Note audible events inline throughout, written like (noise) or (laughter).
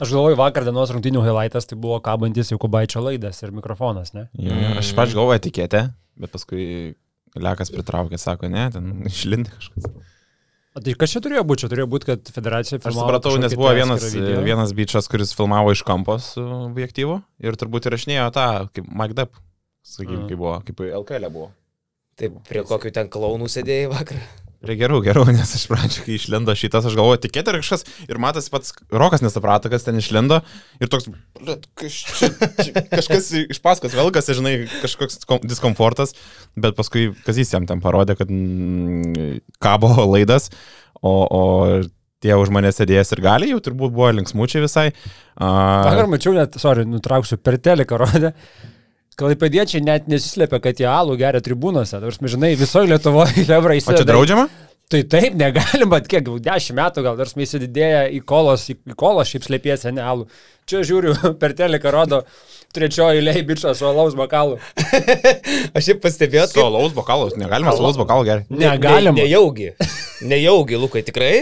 Aš galvoju, vakar dienos rungtinių highlightas tai buvo kabantis Jokubaičio laidas ir mikrofonas, ne? Jo, jo, aš pač galvoju etiketę, bet paskui Lekas pritraukė, sako, ne, ten (laughs) išlindė kažkas. O tai kas čia turėjo būti? Čia turėjo būti, kad federacija Aš filmavo supratau, nes buvo vienas, vienas bičias, kuris filmavo iš kampos su objektyvu ir turbūt įrašinėjo tą, kaip Depp, sakykime, kaip buvo, kaip LKL buvo. Taip, prie kokių ten klaunų sėdėjai vakar. Prie gerų, gerų, (laughs) nes aš pradžioje, kai išlindo šitas, aš galvoju, tikėti ir kažkas, ir matas pats Rokas nesuprato, kas ten išlindo, ir toks, "Blet, kas čia, čia, kažkas iš paskos velkas, žinai, kažkoks kom- diskomfortas, bet paskui Kazys jam ten parodė, kad mm, kabo (laughs) laidas, o, o tie už mane sėdėjęs ir gali, jau turbūt buvo linksmučiai visai. Vakar A, mačiau net, sorry, nutrauksiu, per teleką rodė. Klaipėdiečiai net nesislėpia, kad jie alų geria tribūnose. Tarsi, žinai, visoje Lietuvoje (laughs) Hebra o čia draudžiama? Tai taip, negalima, bet kiek, dešimt metų gal, tarsi įsididėję į kolos, į į kolos šiaip slėpiesi, ne alų. Čia žiūriu, (laughs) per teleką rodo trečioji lei bičias su alaus bokalu. (laughs) Aš jau pastebėjau, Su alaus bokalos, negalima su alaus bokalu geriai. Negalima. Ne, nejaugi. Nejaugi, Lukai, tikrai?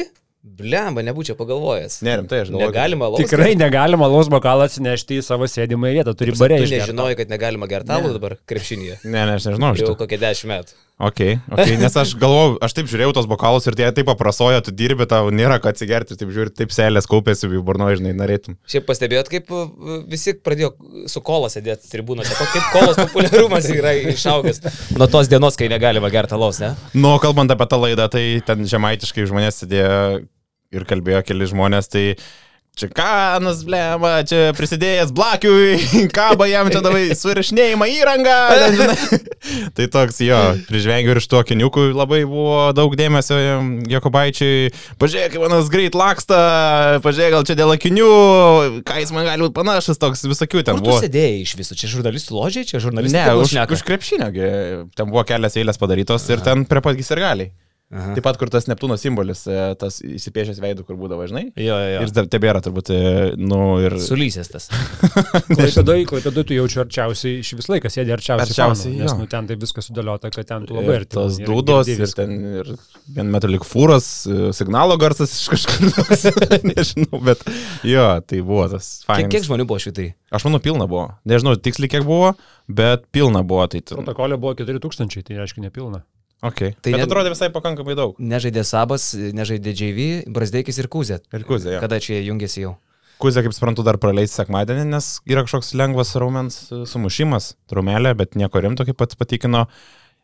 Blemba, nebūčiau pagalvojęs. Ne, rimtai, aš galvoju. Negalima alaus. Tikrai negalima alaus bokalą atsinešti į savo sėdimą vietą, turi Tu barė išgerti. nežinojai, kad negalima gertalų dabar krepšinėje. Ne, ne, aš nežinau. Jau kokie dešimt metų. Ok, ok, nes aš galvoju, aš taip žiūrėjau tos bokalus ir tie taip paprasojo, tu dirbi, tau nėra ką atsigerti, taip žiūri, taip selės kaupėsi, jų burnoje, žinai, norėtum. Šiaip pastebėjot, kaip uh, visi pradėjo su kola sėdėti tribūnose. Ko- Kaip kolos populiarumas yra išaugęs. Nuo tos dienos, kai negalima gerti alaus, ne? Nu, kalbant apie tą laidą, tai ten žemaitiškai žmonės sėdėjo ir kalbėjo keli žmonės, tai čia kanas, blema, čia prisidėjęs blakiui, (laughs) kaba jam čia davai surašinėjimą įrangą. (laughs) (laughs) tai toks jo, prižvengiu ir iš to kiniukų labai buvo daug dėmesio Jokobaičiui. Pažiūrėk, manas greit laksta, pažiūrėk, gal čia dėl akinių, ką jis man gali būti panašus, toks visokių ten Kur buvo. sėdėjai iš viso? Čia žurnalistų ložiai, čia žurnalistai. Ne, už, už krepšinio, ten buvo kelias eilės padarytos ir ten prie pat ir galiai. Aha. Taip pat, kur tas Neptūno simbolis, e, tas įsipiešęs veidų, kur būdavo, žinai. Jo, jo, jo. Ir dar tebėra turbūt, e, nu ir... Sulysės tas. (laughs) Klaipėdai, klaipėdai tu jaučiu arčiausiai, iš vis laikas sėdi arčiausiai. Arčiausiai, fanų, nes nu, ten taip viskas sudėliota, kad ten tu labai Ir arti. tos ir dūdos ir viską. ten ir vien metu lik fūros, e, signalo garsas iš kažkur, (laughs) (laughs) nežinau, bet jo, tai buvo tas Kiek, kiek žmonių buvo šitai? Aš manau, pilna buvo. Nežinau tiksliai kiek buvo, bet pilna buvo. Tai, tu... Protokolė buvo 4000, tai reiškia nepilna. Okay. Tai tai bet ne- atrodė visai pakankamai daug. Nežaidė Sabas, nežaidė JV, Brasdeikis ir Kuzė. Ir kuzė, jo. Kada čia jie jungiasi jau? Kuzė, kaip suprantu, dar praleis sekmadienį, nes yra kažkoks lengvas raumens sumušimas, traumelė, bet nieko rimto, kaip pats patikino.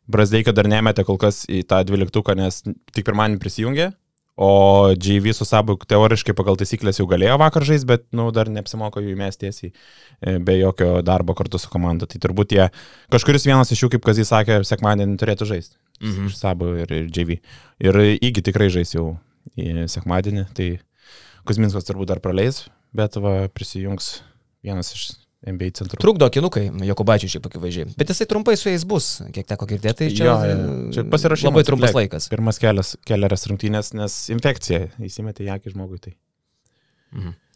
Brasdeikio dar nemetė kol kas į tą dvyliktuką, nes tik pirmadienį prisijungė, o GV su Sabu teoriškai pagal taisyklės jau galėjo vakar žaisti, bet nu, dar neapsimoko jų įmesti tiesiai e, be jokio darbo kartu su komanda. Tai turbūt jie, kažkuris vienas iš jų, kaip Kazis sakė, sekmadienį turėtų žaisti. Mhm. Iš Sabu ir, ir GV. Ir įgi tikrai žais jau sekmadienį, tai Kuzminskas turbūt dar praleis, bet va, prisijungs vienas iš NBA centrų. Trukdo kinukai, Jokubaičiui šiaip akivaizdžiai. Bet jisai trumpai su jais bus, kiek teko girdėti, tai čia, Jo, jo. Čia pasirašymas labai trumpas atliek. laikas. Pirmas kelias, kelias rungtynės, nes infekcija įsimetė į akį žmogui. Tai.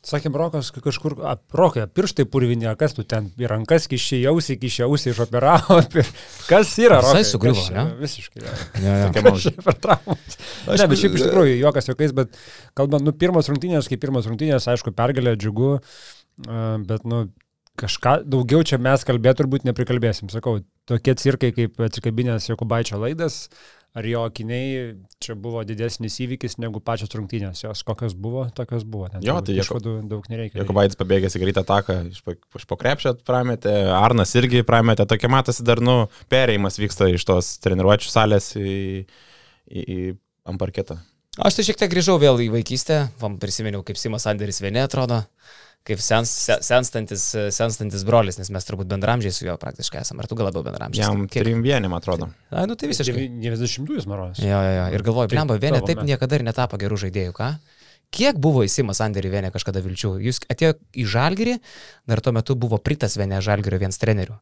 Sakė, Brokas kažkur, a, Rokai, pirštai purvinė, kas tu ten į rankas kišėjausi, kišėjausi, išoperavo. pir- (laughs) Kas yra? Visai Rokai? sugriuvo, ne? Visiškai. jo. (laughs) Ja, ja. Tokia maža. Per traumas. Ne, bet šiaip iš tikrųjų, juokas juokais, bet kalbant, nu, pirmos rungtynės, kaip pirmos rungtynės, aišku, pergalė džiugu, a, bet, nu, kažką daugiau čia mes kalbėti turbūt neprikalbėsim. Sakau, tokie cirkai kaip atsikabinės Jokubaičio laidas, ar jo akiniai, čia buvo didesnis įvykis negu pačios rungtynės. Jos kokios buvo, tokios buvo. Ten Jo, tai išvadų daug nereikia. Jokubaitis pabėgęs į greitą taką, iš, iš po krepšio prametė, Arnas irgi prametė, tokia matosi dar, nu, perėjimas vyksta iš tos treniruočio salės į, į, į ant parketą. Aš tai šiek tiek grįžau vėl į vaikystę, vam prisiminiau, kaip Simas Anderis vieni atrodo, kaip sens, se- senstantis, senstantis brolis, nes mes turbūt bendramžiai su juo praktiškai esame. Ar tu gal labiau bendramžiai? Jam trim vienim atrodo. Na, nu tai visiškai. 90-ųjų maros. Jo, jo, jo. Ir galvoju, Tai blemba, vienė taip niekada ir netapo gerų žaidėjų, ką? Kiek buvo įsimas Anderį vienė kažkada vilčių? Jūs atėjo į Žalgirį, dar tuo metu buvo Pritas vienė Žalgirio vienas trenerių.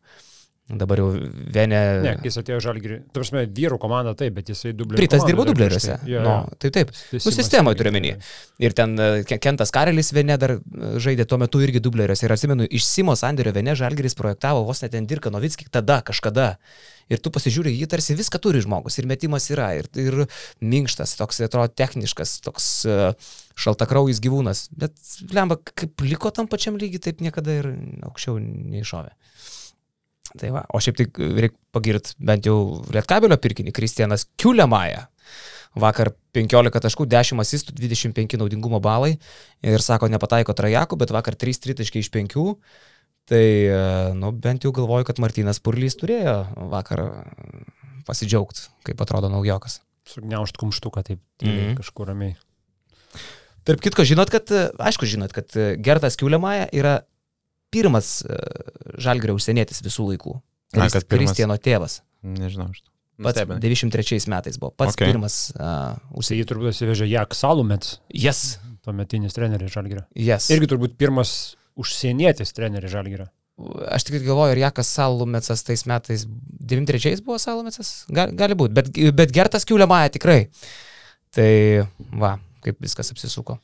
Dabar jau Venė. Ne, jis atėjo žalgirį. Tu prasme, vyrų komanda taip, bet jisai dublerių. Pritas dirbo dubleriuose. tai. Jo, Nu, jo. taip, taip. Tai Nu, Simas sistemoje turiu menį. Ir ten e, Ke- Kentas Karelis Venė dar e, žaidė tuo metu irgi dubleriuose. Ir atsimenu, iš Simo Sanderio Venė Žalgiris projektavo vos net ten Dirka Novickį tada, kažkada. Ir tu pasižiūri, jį tarsi viską turi žmogus. Ir metimas yra. Ir, ir minkštas, toks, atrodo, techniškas, toks uh, šaltakraujas gyvūnas. Bet, lemba, kaip liko tam pačiam lygiai, taip niekada ir aukščiau neiššovė. Tai va, o šiaip tik reikia pagirti bent jau Lietkabelio pirkinį, Kristianas Kiulemaja. Vakar 15 taškų, 10 asistų, 25 naudingumo balai ir sako, nepataiko trajakų, bet vakar 3 tritaškai iš 5. Tai, e, nu, bent jau galvoju, kad Martinas Purlys turėjo vakar pasidžiaugti, kaip atrodo naujokas. Sugniaužt kumštuką taip tyliai Mhm. kažkur ramiai. Tarp kitko, žinot, kad, e, aišku, žinot, kad e, Gertas Kiulemaja yra pirmas e, žalgrio užsienietis visų laikų. Na, kad pirmas. Kristiano tėvas. Nežinau, aš. Pats Nustebinai. 93 metais buvo pats Okay. pirmas uh, Tai užsienio. jį turbūt atsivežė Jak Salumets, Yes, tuometinis treneris žalgirio. yes. Irgi turbūt pirmas užsienietis treneris žalgirio. Aš tik galvoju, ar Jakas Salumetsas tais metais, 93 buvo Salumetsas, gali, gali būti, bet, bet Gertas Kiulemaja tikrai. Tai va, kaip viskas apsisuko.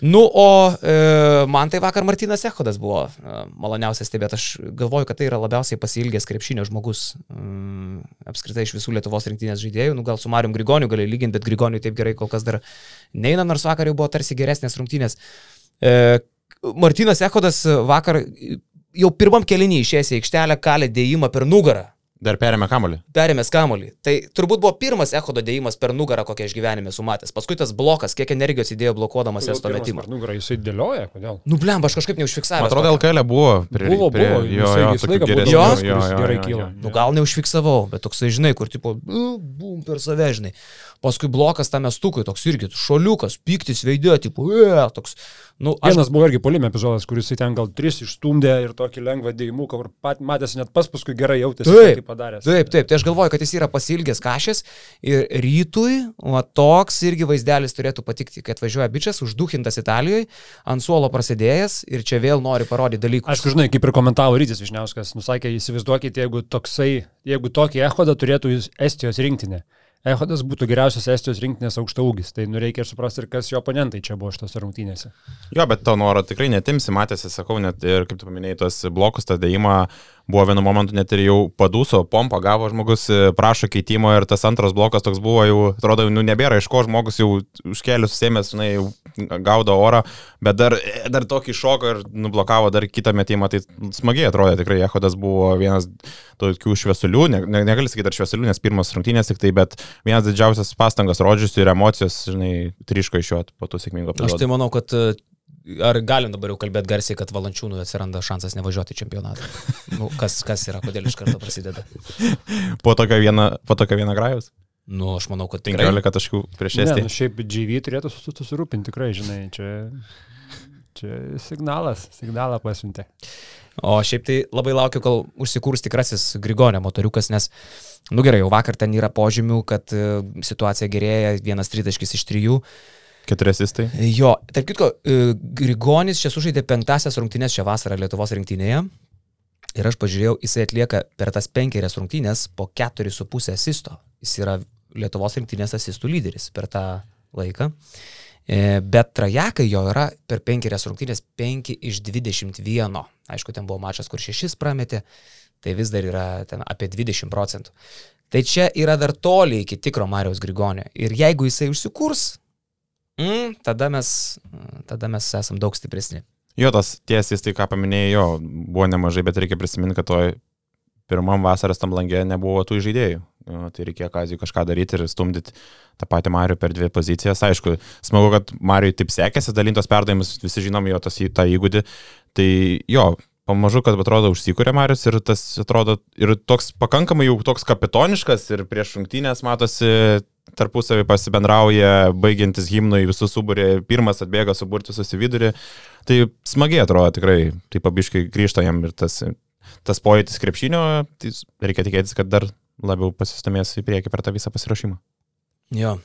Nu, o e, man tai vakar Martinas Echodas buvo e, maloniausias stebėti. Aš galvoju, kad tai yra labiausiai pasilgęs krepšinio žmogus mm, apskritai iš visų Lietuvos rinktinės žaidėjų. Nu, gal su Marium Grigoniu gali lyginti, bet Grigoniu taip gerai kol kas dar neina, nors vakar jau buvo tarsi geresnės rungtynės. E, Martinas Echodas vakar jau pirmam kelinį išėjęs į aikštelę kalė dėjimą per nugarą. Dar perėmė kamolį. Perėmės kamolį. Tai turbūt buvo pirmas Echodo dėjimas per nugarą, kokią aš gyvenime sumatęs. Paskui tas blokas, kiek energijos įdėjo blokuodamas esto metimą. Nugarą jisai dėlioja, kodėl? Nu, blemba, aš kažkaip neužfiksavau. Atrodo, LKL buvo. Prie, Buvo, prie, buvo, Jo, jisai jo, tokių laiką tas, jo, kuris jo, gerai jo, kyla. jo. Nu, gal neužfiksavau, bet toksai, žinai, kur tipo, "E, bum per save, žinai. Paskui blokas tam mestukui, toks irgi šoliukas, piktis veidė, tipo, e, toks. Nu, aš Vienas buvo irgi polime epizodas, kuris ten gal tris išstumdė ir tokį lengvą dėjimuką, kur pat matėsi net pas paskui gerai jautėsi, Taip, kaip padaręs. Taip, taip, tai aš galvoju, kad jis yra pasilgęs kažės ir rytui, o toks irgi vaizdelis turėtų patikti, kad važiuoja bičias, užduhintas Italijoje, ant suolo prasidėjęs ir čia vėl nori parodyti dalykus. Aišku, žinai, kaip ir komentavo Rytis Višniauskas, nusakė, įsivaizduokite, jeigu toksai, jeigu tokį ehodą turėtų Estijos rinktinė. Ehodas būtų geriausias Estijos rinktinės aukšta ūgis, tai nu reikia suprasti, ir kas jo oponentai čia buvo šitose rungtynėse. Jo, bet to noro tikrai netimsi, matėsi, sakau, net ir kaip tu paminėjai, tos blokus, tą dėjimą buvo vienu momentu net ir jau padūso, pompa gavo žmogus, e, prašo keitimo ir tas antras blokas toks buvo jau, atrodo, nu nebėra iš ko žmogus jau už kelių susėmęs, žinai, gaudo orą, bet dar, dar tokį šoką ir nublokavo dar kitą metimą, tai smagiai atrodė tikrai, Ehodas buvo vienas tokių šviesulių, ne, ne, negali sakyti ar šviesulių, nes pirmas rungtynės tik tai, bet vienas didžiausias pastangas rodžiusi ir emocijos, žinai, triško iš jo po tų sėkmingų Aš tai manau, kad e, ar galim dabar jau kalbėti garsiai, kad valančiūnų atsiranda šansas nevažiuoti į čempionatą. (laughs) Nu, kas, kas yra, kodėl iš karto prasideda? Po tokio vieno, po tokio vieno grajus. Nu, aš manau, kad tikrai. 15 taškų prieš Ne, Estiją. nu šiaip GV turėtų sus- susirūpinti tikrai, žinai, čia, čia signalas, signalą pasiuntė. O šiaip tai labai laukiu, kol užsikūrs tikrasis Grigonio motoriukas, nes, nu gerai, jau vakar ten yra požymių, kad e, situacija gerėja, vienas tritaškis iš trijų. Keturi asistai. Jo, tarp kitko, e, Grigonis čia sužaidė penktasias rungtynės šią vasarą Lietuvos rinktinėje. Ir aš pažiūrėjau, jisai atlieka per tas penkerias rungtynės po 4,5 asisto. Jis yra Lietuvos rinktinės asistų lyderis per tą laiką. E, Bet trajekai jo yra per penkerias rungtynės 5 iš 21. Aišku, ten buvo mačas, kur 6 prametė, tai vis dar yra ten apie 20 procentų. Tai čia yra dar toli iki tikro Marijos Grigonio. Ir jeigu jisai užsikurs, mm, tada, mes, tada mes esam daug stipresni. Jo, tas tiesis, tai ką paminėjai, jo, buvo nemažai, bet reikia prisiminti, kad toj pirmam vasaros tam langė nebuvo tų žaidėjų. Tai reikėjo Kazijui kažką daryti ir stumdyti tą patį Marių per dvi pozicijas. Aišku, smagu, kad Mariui taip sekėsi, dalintos perdavimus, visi žinom jo tas, tą įgūdį. Tai jo, pamažu, kad atrodo užsikūrė Marius ir tas atrodo ir toks pakankamai jau toks kapitoniškas ir prieš rungtynės matosi tarpusavį pasibendrauja, baigiantis himnui visus subūrė, pirmas atbėga suburti susividurį. Tai smagiai atrodo tikrai, tai pabiškai grįžta jam ir tas, tas pojūtis krepšinio, tai reikia tikėtis, kad dar labiau pasistumės į priekį per tą visą pasirašymą. Jo.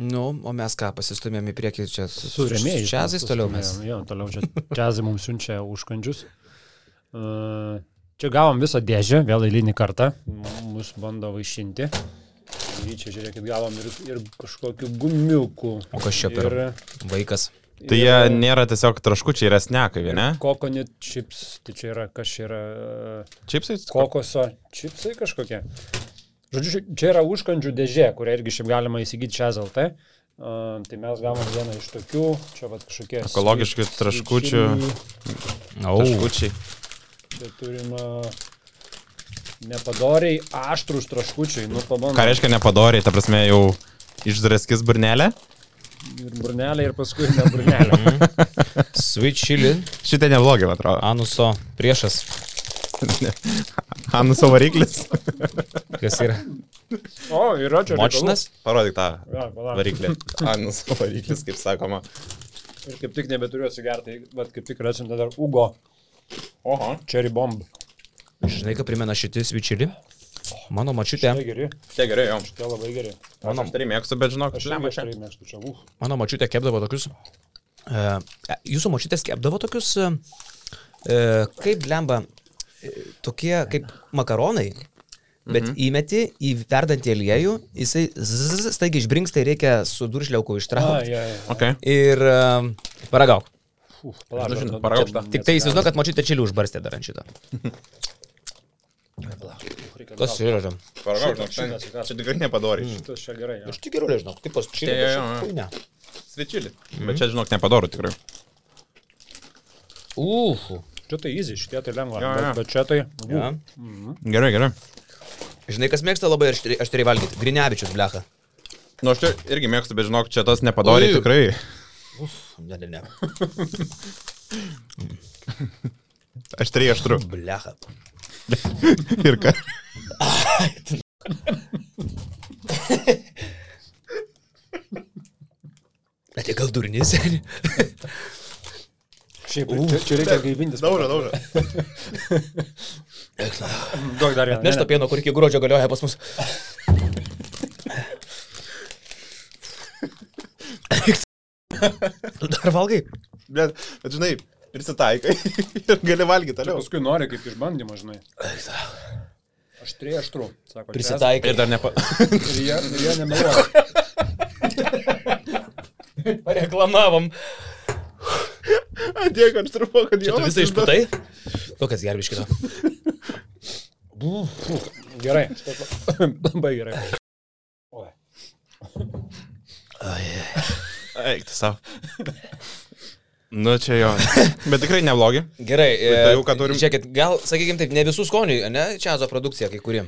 Nu, o mes ką, pasistumėm į priekį čia su, remėjais. Čiazais toliau mes. Jo, toliau čia čiazai mums siunčia užkandžius. Uh, Čia gavom visą dėžę, vėl eilinį kartą. Mus bando vaišinti. Ir čia žiūrėkit, gavom ir, ir kažkokių gumiukų. O kas čia per Ir, vaikas? Tai jie nėra tiesiog traškučiai, yra snekai, ne? Kokonit čips, tai čia yra, kas čia yra, e, Čipsai? kokoso čipsai kažkokie. Žodžiu, čia yra užkandžių dėžė, kurią irgi šiaip galima įsigyti čia ZLT. Uh, tai mes gavom vieną iš tokių, čia va kažkokie. Ekologiški traškučių. Traškučiai. Čia turim uh, nepadoriai aštrus traškučiai, nu pabandom. Ką reiškia nepadoriai, ta prasme jau išdraskis burnelė? Ir burnelė, ir paskui ne burnelė. (laughs) Sweet chili, Šitai neblogai, man atrodo. anuso priešas. (laughs) Anuso variklis. Kas yra? o, yra čia. Močinas? Parodyk tą Ja, variklį. Anuso variklis, kaip sakoma. Ir kaip tik nebeturiu atsigerti, bet kaip tik rasim dar Ugo Oho. Cherry Bomb. Žinai, ką primena šitie sweet chili? Mano mačiutė, Tai geri, Čia gerai, jo. tai labai geri. Mano, tai mėgstu, bet žinok, Aš lemą čia. aštrai mėgstu čia. Uf. mano mačiutė kepdavo tokius. Uh, jūsų mačiutės kepdavo tokius, uh, kaip lemba, e, tokie kaip makaronai, bet mhm. įmeti į verdantį aliejų, jisai zzz, staigiai išbrinksta ir reikia su duršliauku ištraukti. ja, ja. Okay. Ir uh, paragauk. Uf, palauk, Nu, žinot, nu, paragauk. Tik tai įsivaizduoju, kad mačiutė čilių užbarstė dar ant šito. (laughs) Kas yra? Paragau, Šitas, žinok, šitas, čia tikrai nepadori. Šitas čia gerai. Ja. Aš tik geriau nežinau, kaip pas jo. Ne. Svečiulį. Bet čia, žinok, nepadoru tikrai. Uhu. Čia tai easy, šitie tai lengva. Jo, Bet, jo. bet čia tai... Ja. Gerai, gerai. Žinai, kas mėgsta labai aštri- aštriai valgyti? Grinevičius, blecha. Nu, aš čia irgi mėgstu, bet žinok, čia tas nepadori Ui. tikrai. Ne, ne, ne. (laughs) Aštriai aštru. Blecha. (laughs) Ir ką? Bet tai gal seniai. Šiaip, čia, čia reikia gaivintis. Daužo, daužo. Duok dar vieną. Nešto pieno, kur iki gruodžio galioja pas mus. (laughs) Dar valgai? Bet, bet žinai, prisitaikai (laughs) ir gali valgyti Čia toliau. paskui nori kaip išbandymą, žinai. Aštriai aštru. Sako, Prisitaikai. Ir dar nepa... čia- Ir jie, ir jie nemeluoja. (laughs) Pareklamavom. Tiek aštrumo, kad Čia tu visą išputai? Tokias gerbiškito. Gerai. šitas Labai gerai. Oi. Eik, tu savo. (laughs) Nu, čia jo. (laughs) Bet tikrai neblogi. Gerai, Tai jau ką turim? Žiūrėkit, gal, sakykime taip, ne visų skonių, ne, Čiazo produkcija kai kuriem.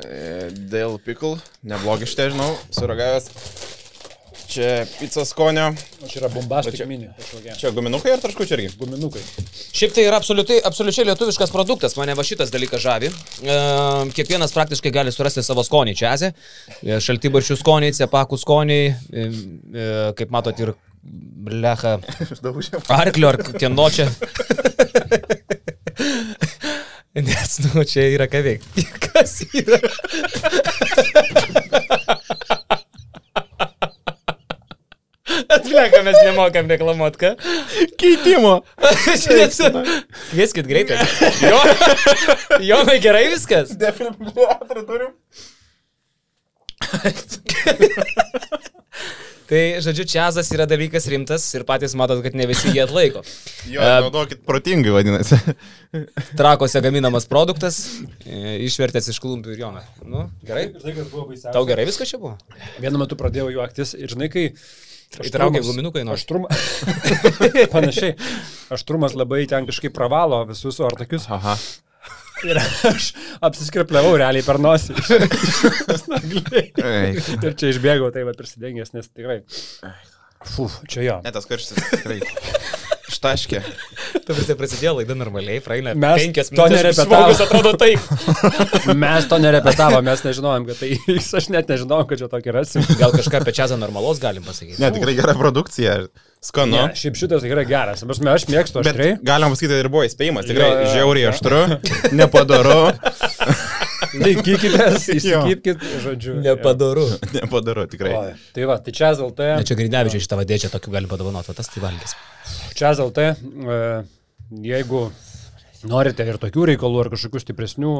E, Dėl pickle, neblogi šitie, žinau, suragavęs. Čia pizza skonio. O čia yra mini. kažkokie. Čia guminukai ar taškučiai irgi? Guminukai. Šiaip tai yra absoliučiai, absoliučiai lietuviškas produktas, mane va šitas dalykas žavi. E, kiekvienas praktiškai gali surasti savo skonį čia azė. E, Šaltybaršių skoniai, cepakų skoniai, e, e, kaip matot ir blecha (laughs) arklio ar kieno čia. (laughs) Nes, nu, čia yra ką veikti. (laughs) Kas yra? Atlieka, mes nemokam reklamuot, ką? Keitimo. Kvieskit greitai. Jo, Jonai, gerai viskas. Defilmuotrą turim. Tai, žodžiu, čiazas yra dalykas rimtas ir patys matot, kad ne visi jį atlaiko. (laughs) Jo, E, naudokit protingai vadinasi. (laughs) Trakose gaminamas produktas, e, išvertęs iš klumpių ir Joną. Nu, gerai. Žinai, kas buvo baisiausia. Tau gerai viskas čia buvo? Vienu metu pradėjau juoktis ir žinai, kai... Aštrumas- guminukai nors. Aštrumas. (laughs) Panašiai. Aštrumas labai ten kažkaip pravalo visus ortakius. Aha. Ir aš apsiskrepliavau realiai per nosį. (laughs) Ir čia išbėgau, tai va prisidengęs, nes tikrai. Fu, čia jo. Ne tas karštis tikrai. Ištaškė. Tu visi prasidėjo laida normaliai, praeina Mes penkias to minutės. žmogus atrodo taip. (laughs) Mes to nerepetavom, mes nežinojom, kad tai (laughs) aš net nežinojau, kad čia tokį rasim. Gal kažką apie čiazą normalos galim pasakyti. Ne, tikrai gera produkcija. Skanu. Ne, šiaip šitas tikrai geras. Aš, aš mėgstu Bet aštriai. galima pasakyti, ir buvo įspėjimas. Tikrai Jo, jo, jo. žiauriai aštru, (laughs) nepadaru. Laikykitės, (laughs) įsikipkit, žodžiu. Nepadaru. (laughs) Nepadaru, tikrai. Oi. Tai va, tai čia ZLT. Ne, čia Grinevičiai šitą vadėčią tokių gali padovanoti, o tas tai valgys. Čia ZLT. e, Jeigu Norite ir tokių reikalų, ar kažkokių stipresnių,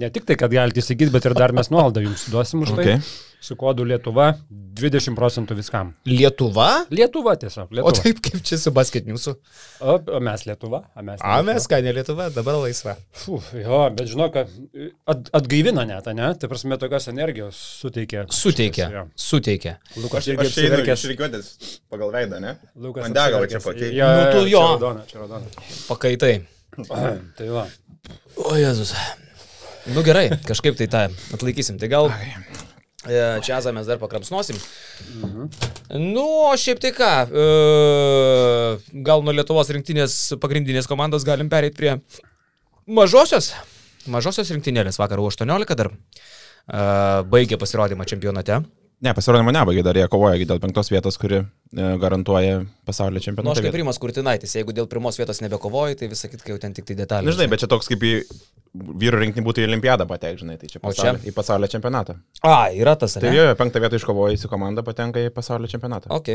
ne tik tai, kad galite įsigyti, bet ir dar mes nuolaidą jums duosim už tai. Su kodu Lietuva 20 procentų viskam. Lietuva? Lietuva tiesiog. O Lietuva. taip kaip čia su basketniusu. O, o mes Lietuva. A mes, ne A, Lietuva. mes ką, ne Lietuva, dabar laisva. Fu, jo, bet žinok, kad at, atgaivina net, ne? Tai prasme, tokios energijos suteikia. Suteikia. Jo. Suteikia. Lukas Aš, irgi aš apsiverkęs. išrikiuotis pagal veidą, ne? Lukas Man dega, va čia apsiverkęs. pakei. Jo, Nu, tu čia jo. Raudona, čia raudona. Pakaitai. (clears throat) tai va. O Jezus. Nu gerai, kažkaip tai tą atlaikysim. Tai gal e, čiazą mes dar pakramsnosim. Nu, o šiaip tai ką, e, gal nuo Lietuvos rinktinės pagrindinės komandos galim pereiti prie mažosios. Mažosios rinktinėlės vakar U18 dar e, baigė pasirodymą čempionate. Ne, pasirodymą nebaigė, dar jie kovoja dėl penktos vietos, kuri e, garantuoja pasaulio Nu, aš čempionatą. kaip Rimas Kurtinaitis, jeigu dėl pirmos vietos nebekovoji, tai visą kitką jau ten tik tai detalės. Na, žinai, bet čia toks kaip į vyrų rinkinį būtų į olimpiadą patek, žinai, tai čia, O pasaulio, čia? į pasaulio čempionatą. A, yra tas, Tai jo, penktą vietą iškovojusi komanda patenka į pasaulio čempionatą. Ok.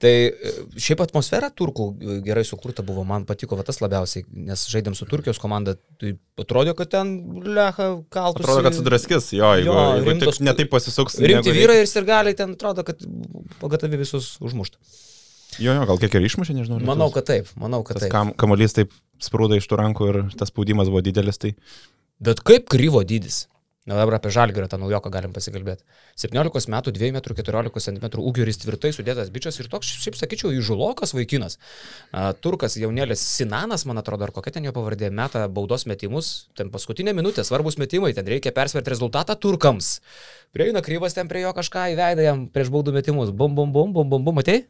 Tai e, šiaip atmosfera turkų e, gerai sukurta buvo, man patiko va, tas labiausiai, nes žaidėm su Turkijos komanda, tai atrodė, kad ten lecha kaltus. Atrodo, kad sudraskis, jo, jeigu, Jo, jeigu rimtos- tik netaip pasisuks. Rimti vyrai ir sirgaliai ten atrodo, kad pagatavi visus užmušt. reikia. Jo, jo, gal kiek ir išmušė, nežinau. Manau, Lietuvos. kad taip, manau, kad tas taip. kam, kamuolys taip sprūda iš tų rankų ir tas spaudimas buvo didelis, tai Bet kaip kryvo dydis? Na dabar apie žalgirą tą naujoką galim pasikalbėti. 17 metų, 2 m 14 cm ūgio ir jis tvirtai sudėtas bičias ir toks, šiaip sakyčiau, įžulokas vaikinas. A, Turkas jaunėlis Sinanas, man atrodo, ar kokia ten jo pavardė, meta baudos metimus, ten paskutinė minutė, svarbus metimai, ten reikia persverti rezultatą turkams. Prieina kryvas ten prie jo kažką įveidė jam prieš baudų metimus. Bum, bum, bum, bum, bum, bum, matei?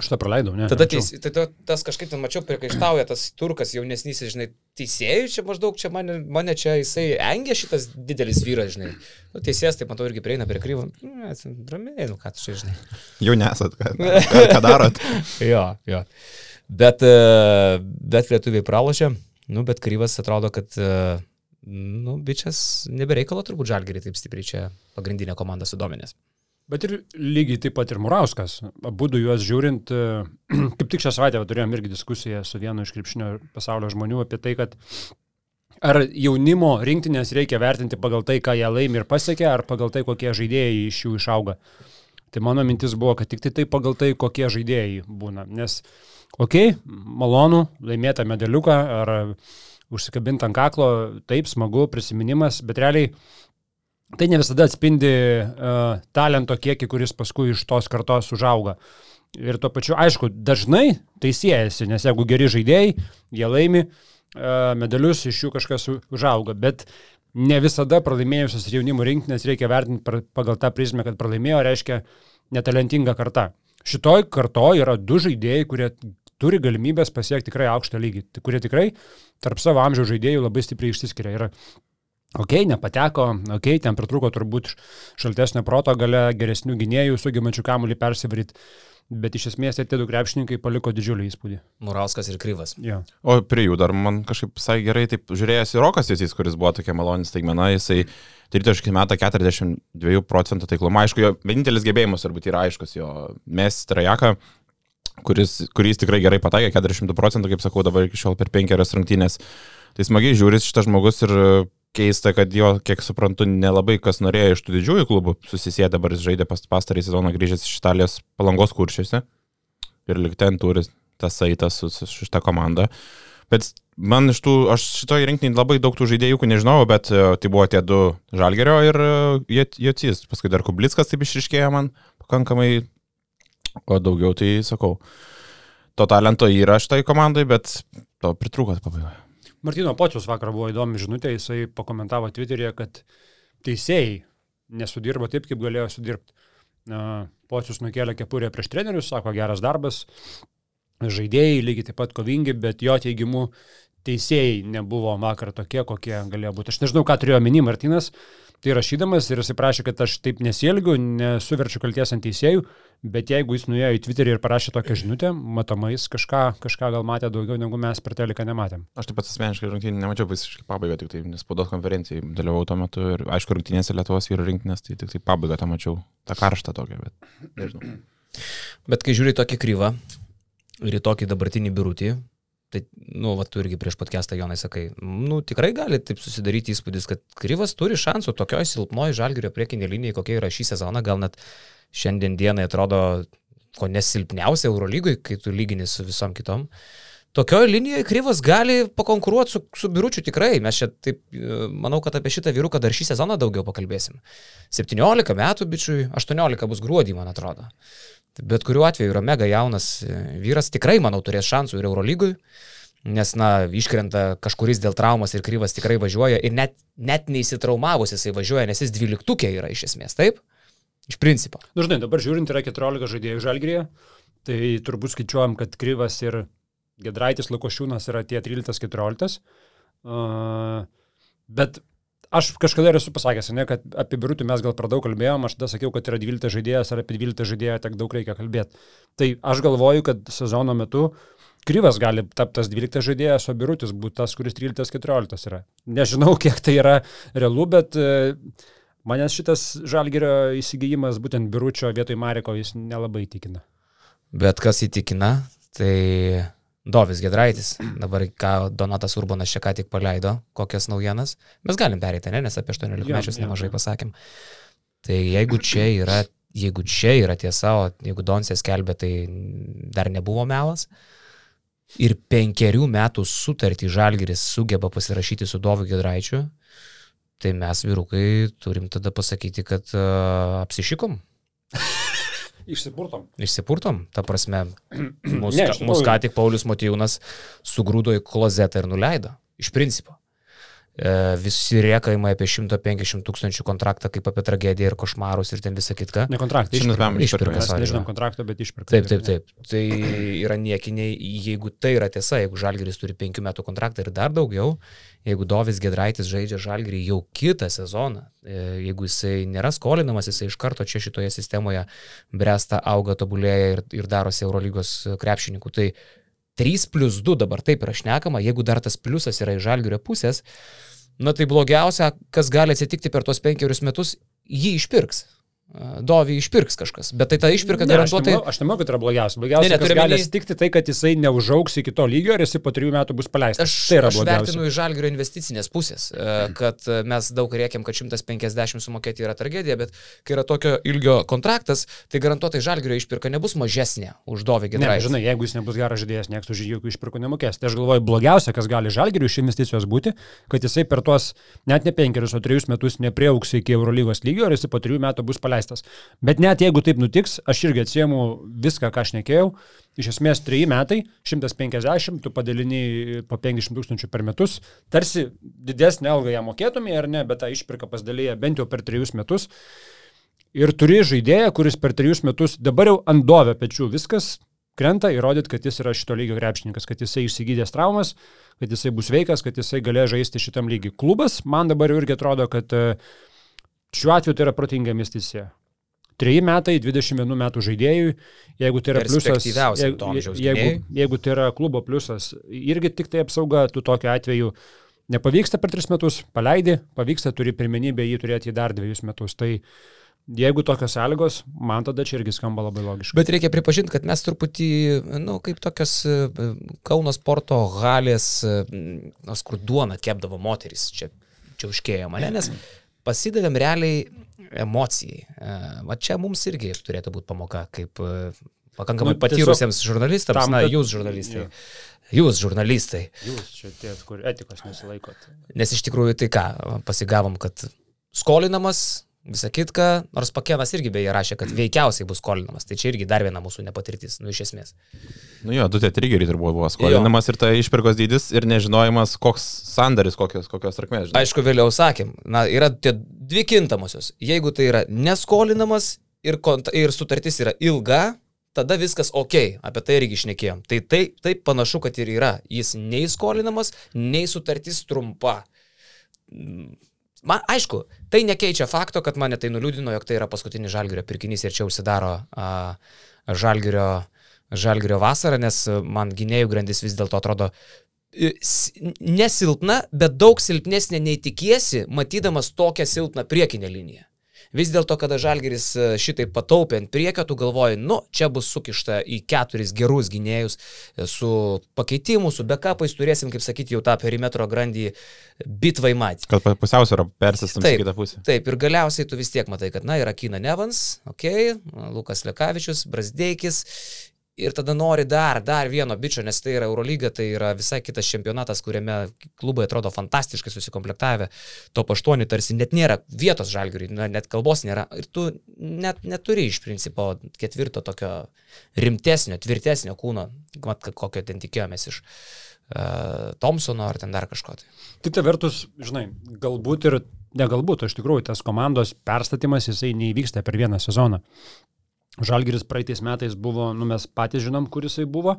Aš tą praleidau, ne? Tada teis, tai to- tas kažkaip ten mačiau, priekaištauja tas turkas jaunesnis, žinai, teisėjų, čia maždaug čia mane, mane čia jisai engia šitas didelis vyras, žinai. Nu, teisėjas, taip matau, irgi prieina prie kryvo. Nu, Ramiai, nu ką tu čia, žinai. jau nesat, ką, ką, ką darot. (laughs) jo, jo. Bet, e, bet lietuviai pralošė, nu, bet kryvas atrodo, kad, e, nu, bičias nebereikalo turbūt žalgerį taip stipriai čia pagrindinė komanda sudominės. Bet ir lygiai taip pat ir Murauskas. Abu du juos žiūrint, e, (clears throat) kaip tik šią savaitę va, turėjom irgi diskusiją su vienu iš krepšinio pasaulio žmonių apie tai, kad ar jaunimo rinktinės reikia vertinti pagal tai, ką jie laimi ir pasiekia, ar pagal tai, kokie žaidėjai iš jų išauga. Tai mano mintis buvo, kad tik tai, tai pagal tai, kokie žaidėjai būna. Nes, okei, okay, malonu, laimėta medaliuką ar užsikabinti ant kaklo, taip, smagu, prisiminimas, bet realiai tai ne visada atspindi uh, talento kiekį, kuris paskui iš tos kartos užauga. Ir tuo pačiu, aišku, dažnai tai siejasi, nes jeigu geri žaidėjai, jie laimi uh, medalius, iš jų kažkas užauga, bet ne visada pralaimėjusios jaunimo rinktinės reikia vertinti pagal tą prizmę, kad pralaimėjo reiškia netalentinga karta. Šitoj kartoj yra du žaidėjai, kurie turi galimybės pasiekti tikrai aukštą lygį, kurie tikrai tarp savo amžiaus žaidėjų labai stipriai išsiskiria. Yra Ok, nepateko, ok, ten pritruko turbūt šaltesnio proto gale, geresnių gynėjų, sugebančių kamuolį persivaryti, bet iš esmės tie du krepšininkai paliko didžiulį įspūdį. Murauskas ir kryvas. Ja. O prie jų dar man kažkaip visai gerai taip žiūrėjęs į Rokas Jėzys, kuris buvo tokia malonis staigmena, jisai 30 metų 42 procentų taiklumą. Aišku, jo vienintelis gebėjimas turbūt yra aiškus, jo mes trajaka, kuris, kuris tikrai gerai pataikė 400 procentų, kaip sakau, dabar iki šiol per penkerias rungtynės. Tai smagiai žiūri šitas žmogus ir keista, kad jo, kiek suprantu, nelabai kas norėjo iš tų didžiųjų klubų susisėti, dabar jis žaidė pas, pastarį sezoną grįžęs iš Italijos palangos kuršiuose ir lik ten turi tas saitas su, su šitą komandą. Bet man iš tų, aš šitoje rinktinėje labai daug tų žaidėjų, nežinau, bet e, tai buvo tie du Žalgerio ir e, Jocys. Paskui dar Kublickas taip išriškėjo man pakankamai, o daugiau tai sakau. To talento yra šitai komandai, bet to pritrūko pabaigoje. Martino Pocius vakar buvo įdomi žinutė, jisai pakomentavo Twitter'e, kad teisėjai nesudirbo taip, kaip galėjo sudirbti. Pocius nukėlė kepurę prieš trenerius, sako geras darbas, žaidėjai lygiai taip pat kovingi, bet jo teigimu teisėjai nebuvo vakar tokie, kokie galėjo būti. Aš nežinau, ką turėjo meni Martinas, tai rašydamas ir jisai prašė, kad aš taip nesielgiu, nesuverčiu kalties ant teisėjų, bet jeigu jis nuėjo į Twitterį ir parašė tokią žinutę, matomai jis kažką, kažką gal matė daugiau, negu mes per teliką nematėm. Aš taip pat asmeniškai rungtynį nemačiau visiškai pabaigą, tik tai spaudos konferencijai dalyvau tuo metu ir aišku, rungtynėse Lietuvos vyrų rinktinės, tai tik tai pabaigą tą mačiau, tą karštą tokią, bet nežinau. Bet kai žiūri tokį kryvą ir į tokį dabartinį birutį, Tai, nu, va, tu irgi prieš podcastą Jonai sakai, nu, tikrai gali taip susidaryti įspūdis, kad Kryvas turi šansų tokioj silpnoji žalgerio priekinė linija, kokia yra šį sezoną, gal net šiandien dienai atrodo ko nesilpniausia Eurolygui, kai tu lygini su visom kitom. Tokioje linijoje Kryvas gali pakonkuruoti su, su biuručiu tikrai. Mes čia taip, manau, kad apie šitą vyruką dar šį sezoną daugiau pakalbėsim. 17 metų bičiui, 18 bus gruodį, man atrodo. Bet kuriuo atveju yra mega jaunas e, vyras, tikrai, manau, turės šansų ir Eurolygui, nes, na, iškrenta kažkuris dėl traumas ir kryvas tikrai važiuoja ir net, net neįsitraumavus jisai važiuoja, nes jis dvyliktukė yra iš esmės, taip? Iš principo. Na, nu, žinai, dabar žiūrint yra 14 žaidėjų žalgrėje, tai turbūt skaičiuojam, kad kryvas ir Gedraitis Lukošiūnas yra tie 13-14. Uh, bet Aš kažkada esu pasakęs, ne, kad apie Birutį mes gal per daug kalbėjom, aš tada sakiau, kad yra 12 žaidėjas ar apie 12 žaidėją tiek daug reikia kalbėti. Tai aš galvoju, kad sezono metu Kryvas gali tapti tas 12 žaidėjas, o Birutis būtų tas, kuris 13-14 yra. Nežinau, (laughs) kiek tai yra realu, bet e, manęs šitas žalgerio įsigijimas būtent Biručio vietoj Mariko jis nelabai įtikina. Bet kas įtikina, tai Dovis Gedraitis, dabar ką Donatas Urbanas čia ką tik paleido, kokias naujienas, mes galim pereiti, ne, nes apie 18 mečius nemažai pasakėm. Tai jeigu čia yra, jeigu čia yra tiesa, o jeigu Donsė skelbė, tai dar nebuvo melas. Ir penkerių metų sutartį Žalgiris sugeba pasirašyti su Dovu Gedraičiu, tai mes vyrukai turim tada pasakyti, kad uh, apsišikom. (laughs) Išsipurtom. Išsipurtom, ta prasme, mūsų (clears throat) ne, mus ką tik Paulius Motijūnas sugrūdo į klozetą ir nuleido. Iš principo. E, visi rėkaimai apie 150 tūkstančių kontraktą kaip apie tragediją ir košmarus ir ten visą kitką. Ne kontraktą, išpirka. Išpirka, mes nežinom kontrakto, bet išpirka. Taip, taip, taip. Tai yra niekiniai, jeigu tai yra tiesa, jeigu Žalgiris turi 5 metų kontraktą ir dar daugiau, jeigu Dovis Gedraitis žaidžia Žalgirį jau kitą sezoną, e, jeigu jisai nėra skolinamas, jisai iš karto čia šitoje sistemoje bręsta, auga, tobulėja ir, ir darosi Eurolygos krepšininkų, tai 3 plus 2 dabar taip yra šnekama, jeigu dar tas pliusas yra iš žalgirio pusės, na tai blogiausia, kas gali atsitikti per tuos penkerius metus, jį išpirks. Dovį išpirks kažkas, bet tai ta išpirka garantuotai. Aš nemanau, kad yra blogiausia. Blogiausia, ne, ne, kas gali atsitikti tai, kad jisai neužauks iki to lygio ir jisai po trijų metų bus paleistas. Aš, tai yra aš vertinu iš žalgerio investicinės pusės, e, kad mes daug rėkiam, kad 150 sumokėti yra tragedija, bet kai yra tokio ilgio kontraktas, tai garantuotai žalgerio išpirka nebus mažesnė už Dovį Gedraitį. Ne, žinai, jeigu jis nebus geras žaidėjas, niekas už jį jokių išpirkų nemokės. Tai aš galvoju, blogiausia, kas gali žalgerių iš investicijos būti, kad jisai per tuos net ne penkerius, o trejus metus neprieauks iki Eurolygos lygio ir jisai po trijų metų bus paleistas. Bet net jeigu taip nutiks, aš irgi atsiemu viską, ką aš nekėjau. Iš esmės, 3 metai, 150, tu padalini po 50 tūkstančių per metus, tarsi didesnį algą ją mokėtumė ar ne, bet tą išpirką pasidalyja bent jau per 3 metus. Ir turi žaidėją, kuris per 3 metus dabar jau ant dovę pečių viskas krenta, įrodyt, kad jis yra šito lygio krepšininkas, kad jisai išsigydęs traumas, kad jisai bus veikas, kad jisai galės žaisti šitam lygiui. Klubas, man dabar irgi atrodo, kad e, šiuo atveju tai yra protinga investicija. 3 metai 21 metų žaidėjui, jeigu tai yra pliusas, jeigu, jeigu, jeigu tai yra klubo pliusas, irgi tik tai apsauga, tu tokiu atveju nepavyksta per 3 metus, paleidi, pavyksta, turi pirmenybę jį turėti dar 2 metus. Tai Jeigu tokios sąlygos, man tada čia irgi skamba labai logiškai. Bet reikia pripažinti, kad mes truputį, na, nu, kaip tokios e, Kauno sporto halės, nors kur duona kepdavo moteris, čia, čia užkėjo mane, nes pasidavėm realiai emocijai. E, va čia mums irgi turėtų būti pamoka, kaip e, pakankamai nu, patyrusiems žurnalistams, tam, na, jūs žurnalistai. Jau. Jūs žurnalistai. Jūs čia tie, kur etikos nesilaikot. Nes iš tikrųjų tai ką, pasigavom, kad skolinamas Visa kitka, nors Pakenas irgi beje rašė, kad veikiausiai bus skolinamas. Tai čia irgi dar viena mūsų nepatirtis, nu iš esmės. Nu jo, du tie trigeriai turbūt buvo skolinamas jo. ir tai išpirkos dydis ir nežinojimas, koks sandaris, kokios, kokios trukmės. Aišku, vėliau sakėm, na, yra tie dvi kintamosios. Jeigu tai yra neskolinamas ir, ir sutartis yra ilga, tada viskas ok, apie tai irgi išnekėjom. Tai taip tai panašu, kad ir yra. Jis nei skolinamas, nei sutartis trumpa Man, aišku, tai nekeičia fakto, kad mane tai nuliūdino, jog tai yra paskutinis žalgerio pirkinys ir čia užsidaro a, žalgerio, žalgerio vasara, nes man gynėjų grandis vis dėlto atrodo nesilpna, bet daug silpnesnė nei tikiesi, matydamas tokią silpną priekinę liniją. Vis dėlto, kada Žalgeris e, šitai pataupė ant priekio, tu galvoji, nu, čia bus sukišta į keturis gerus gynėjus e, su pakeitimu, su backupais, turėsim, kaip sakyti, jau tą perimetro grandį bitvai matyti. Kad pusiausvyrą persistum į kitą pusę. Taip, ir galiausiai tu vis tiek matai, kad, na, yra Kina Nevans, ok, Lukas Lekavičius, Brasdeikis. Ir tada nori dar, dar vieno bičio, nes tai yra Eurolyga, tai yra visai kitas čempionatas, kuriame klubai atrodo fantastiškai susikomplektavę. Top 8 tarsi net nėra vietos žalgiui, net kalbos nėra. Ir tu net neturi iš principo ketvirto tokio rimtesnio, tvirtesnio kūno, mat, kokio ten tikėjomės iš uh, Thompsono ar ten dar kažko. Tai. Kita vertus, žinai, galbūt ir negalbūt, iš tikrųjų tas komandos perstatymas jisai neįvyksta per vieną sezoną. Žalgiris praeitais metais buvo, nu mes patys žinom, kur jisai buvo.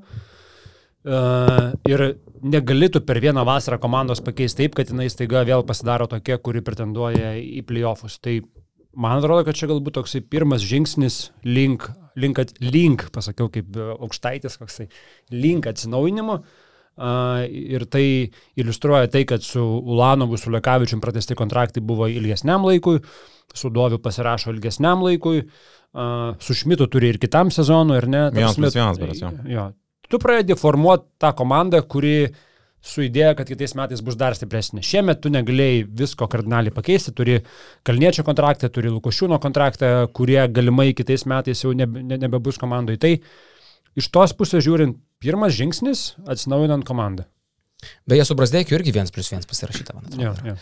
Uh, ir negalėtų per vieną vasarą komandos pakeisti taip, kad jinai staiga vėl pasidaro tokia, kuri pretenduoja į playoffus. Tai man atrodo, kad čia galbūt toksai pirmas žingsnis link, link, link pasakiau kaip aukštaitis, koksai link atsinaujinimo. Uh, ir tai iliustruoja tai, kad su Ulanovu, su Lekavičium pratesti kontraktai buvo ilgesniam laikui, su Doviu pasirašo ilgesniam laikui, su Šmitu turi ir kitam sezonui, ar ne? Vienas plus vienas, berods, jo. jo. Tu pradedi formuoti tą komandą, kuri su idėja, kad kitais metais bus dar stipresnė. Šiemet tu negalėjai visko kardinaliai pakeisti, turi Kalniečio kontraktą, turi Lukošiūno kontraktą, kurie galimai kitais metais jau nebe, ne- nebebus komandoje. Tai iš tos pusės žiūrint, pirmas žingsnis atsinaujinant komandą. Beje, su Brasdeikiu irgi vienas plus vienas pasirašyta, man atrodo. Jo, jo.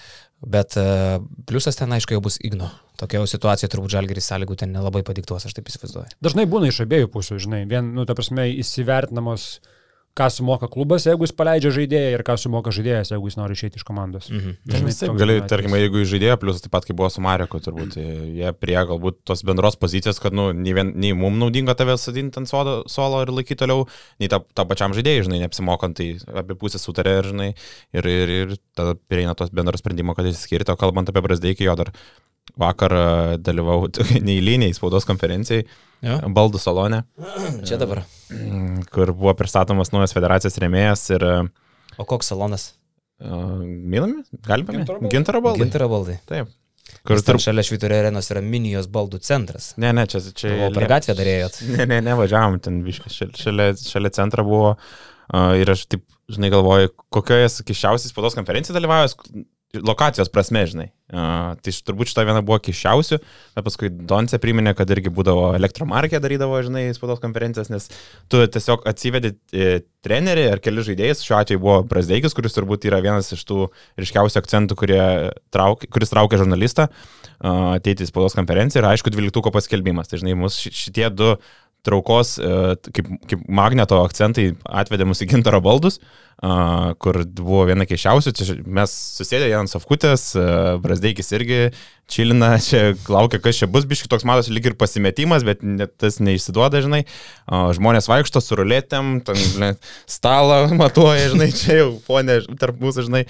Bet uh, pliusas ten, aišku, jau bus Igno. Tokia situacija turbūt žalgeris sąlygų ten nelabai padiktuos, aš taip įsivaizduoju. Dažnai būna iš abiejų pusių, žinai, vien, nu, ta prasme, įsivertinamos, ką sumoka klubas, jeigu jis paleidžia žaidėją ir ką sumoka žaidėjas, jeigu jis nori išeiti iš komandos. Mhm. Dažnai Taip, toks gali, būna tarkim, atvejis. jeigu žaidėjo plus, taip pat kaip buvo su Mareku, turbūt e, jie prie galbūt tos bendros pozicijos, kad, nu, nei, vien, nei mums naudinga tave sadinti ant solo, solo ir laikyti toliau, nei tą, tą pačiam žaidėjui, žinai, neapsimokant, tai abi pusės sutarė, ir, žinai, ir, ir, ir tada prieina tos bendro sprendimo, kad išskirti, o kalbant apie Brasdeikį, jo dar vakar e, dalyvau (laughs) neįliniai spaudos konferencijai, Jo. baldų salone, Čia dabar. mm, kur buvo pristatomas naujas federacijos remėjas ir uh, O koks salonas? minami, galime? Gintaro baldai. Gintaro baldai. Gintaro baldai. Taip. Kur tarp... šalia Švitorio arenos yra Minijos baldų centras. Ne, ne, čia, čia O per gatvę darėjot. (laughs) Ne, ne, nevažiavom ten viškas, šalia, šalia, centro buvo uh, ir aš taip, žinai, galvoju, kokioje kišiausiai spaudos konferencijoje dalyvavęs, lokacijos prasme, žinai. Uh, tai turbūt šita viena buvo kišiausių, bet paskui Donce priminė, kad irgi būdavo elektromarkė darydavo, žinai, spaudos konferencijas, nes tu tiesiog atsivedi e, trenerį ar keli žaidėjus, šiuo atveju buvo Brasdeikis, kuris turbūt yra vienas iš tų ryškiausių akcentų, trauk, kuris traukia žurnalistą uh, ateiti į spaudos konferenciją ir aišku, dvyliktuko paskelbimas. Tai žinai, mus ši- šitie du traukos, e, kaip, kaip magneto akcentai atvedė mus į gintaro baldus, kur buvo viena keišiausių. Čia mes susėdė ant safkutės, e, Brasdeikis irgi čilina, čia laukia, kas čia bus, biški toks matosi lyg ir pasimetimas, bet tas neišsiduoda, žinai. Žmonės vaikšto su rulėtėm, ten ble, stalą (laughs) matuoja, žinai, čia jau ponė tarp mūsų, žinai,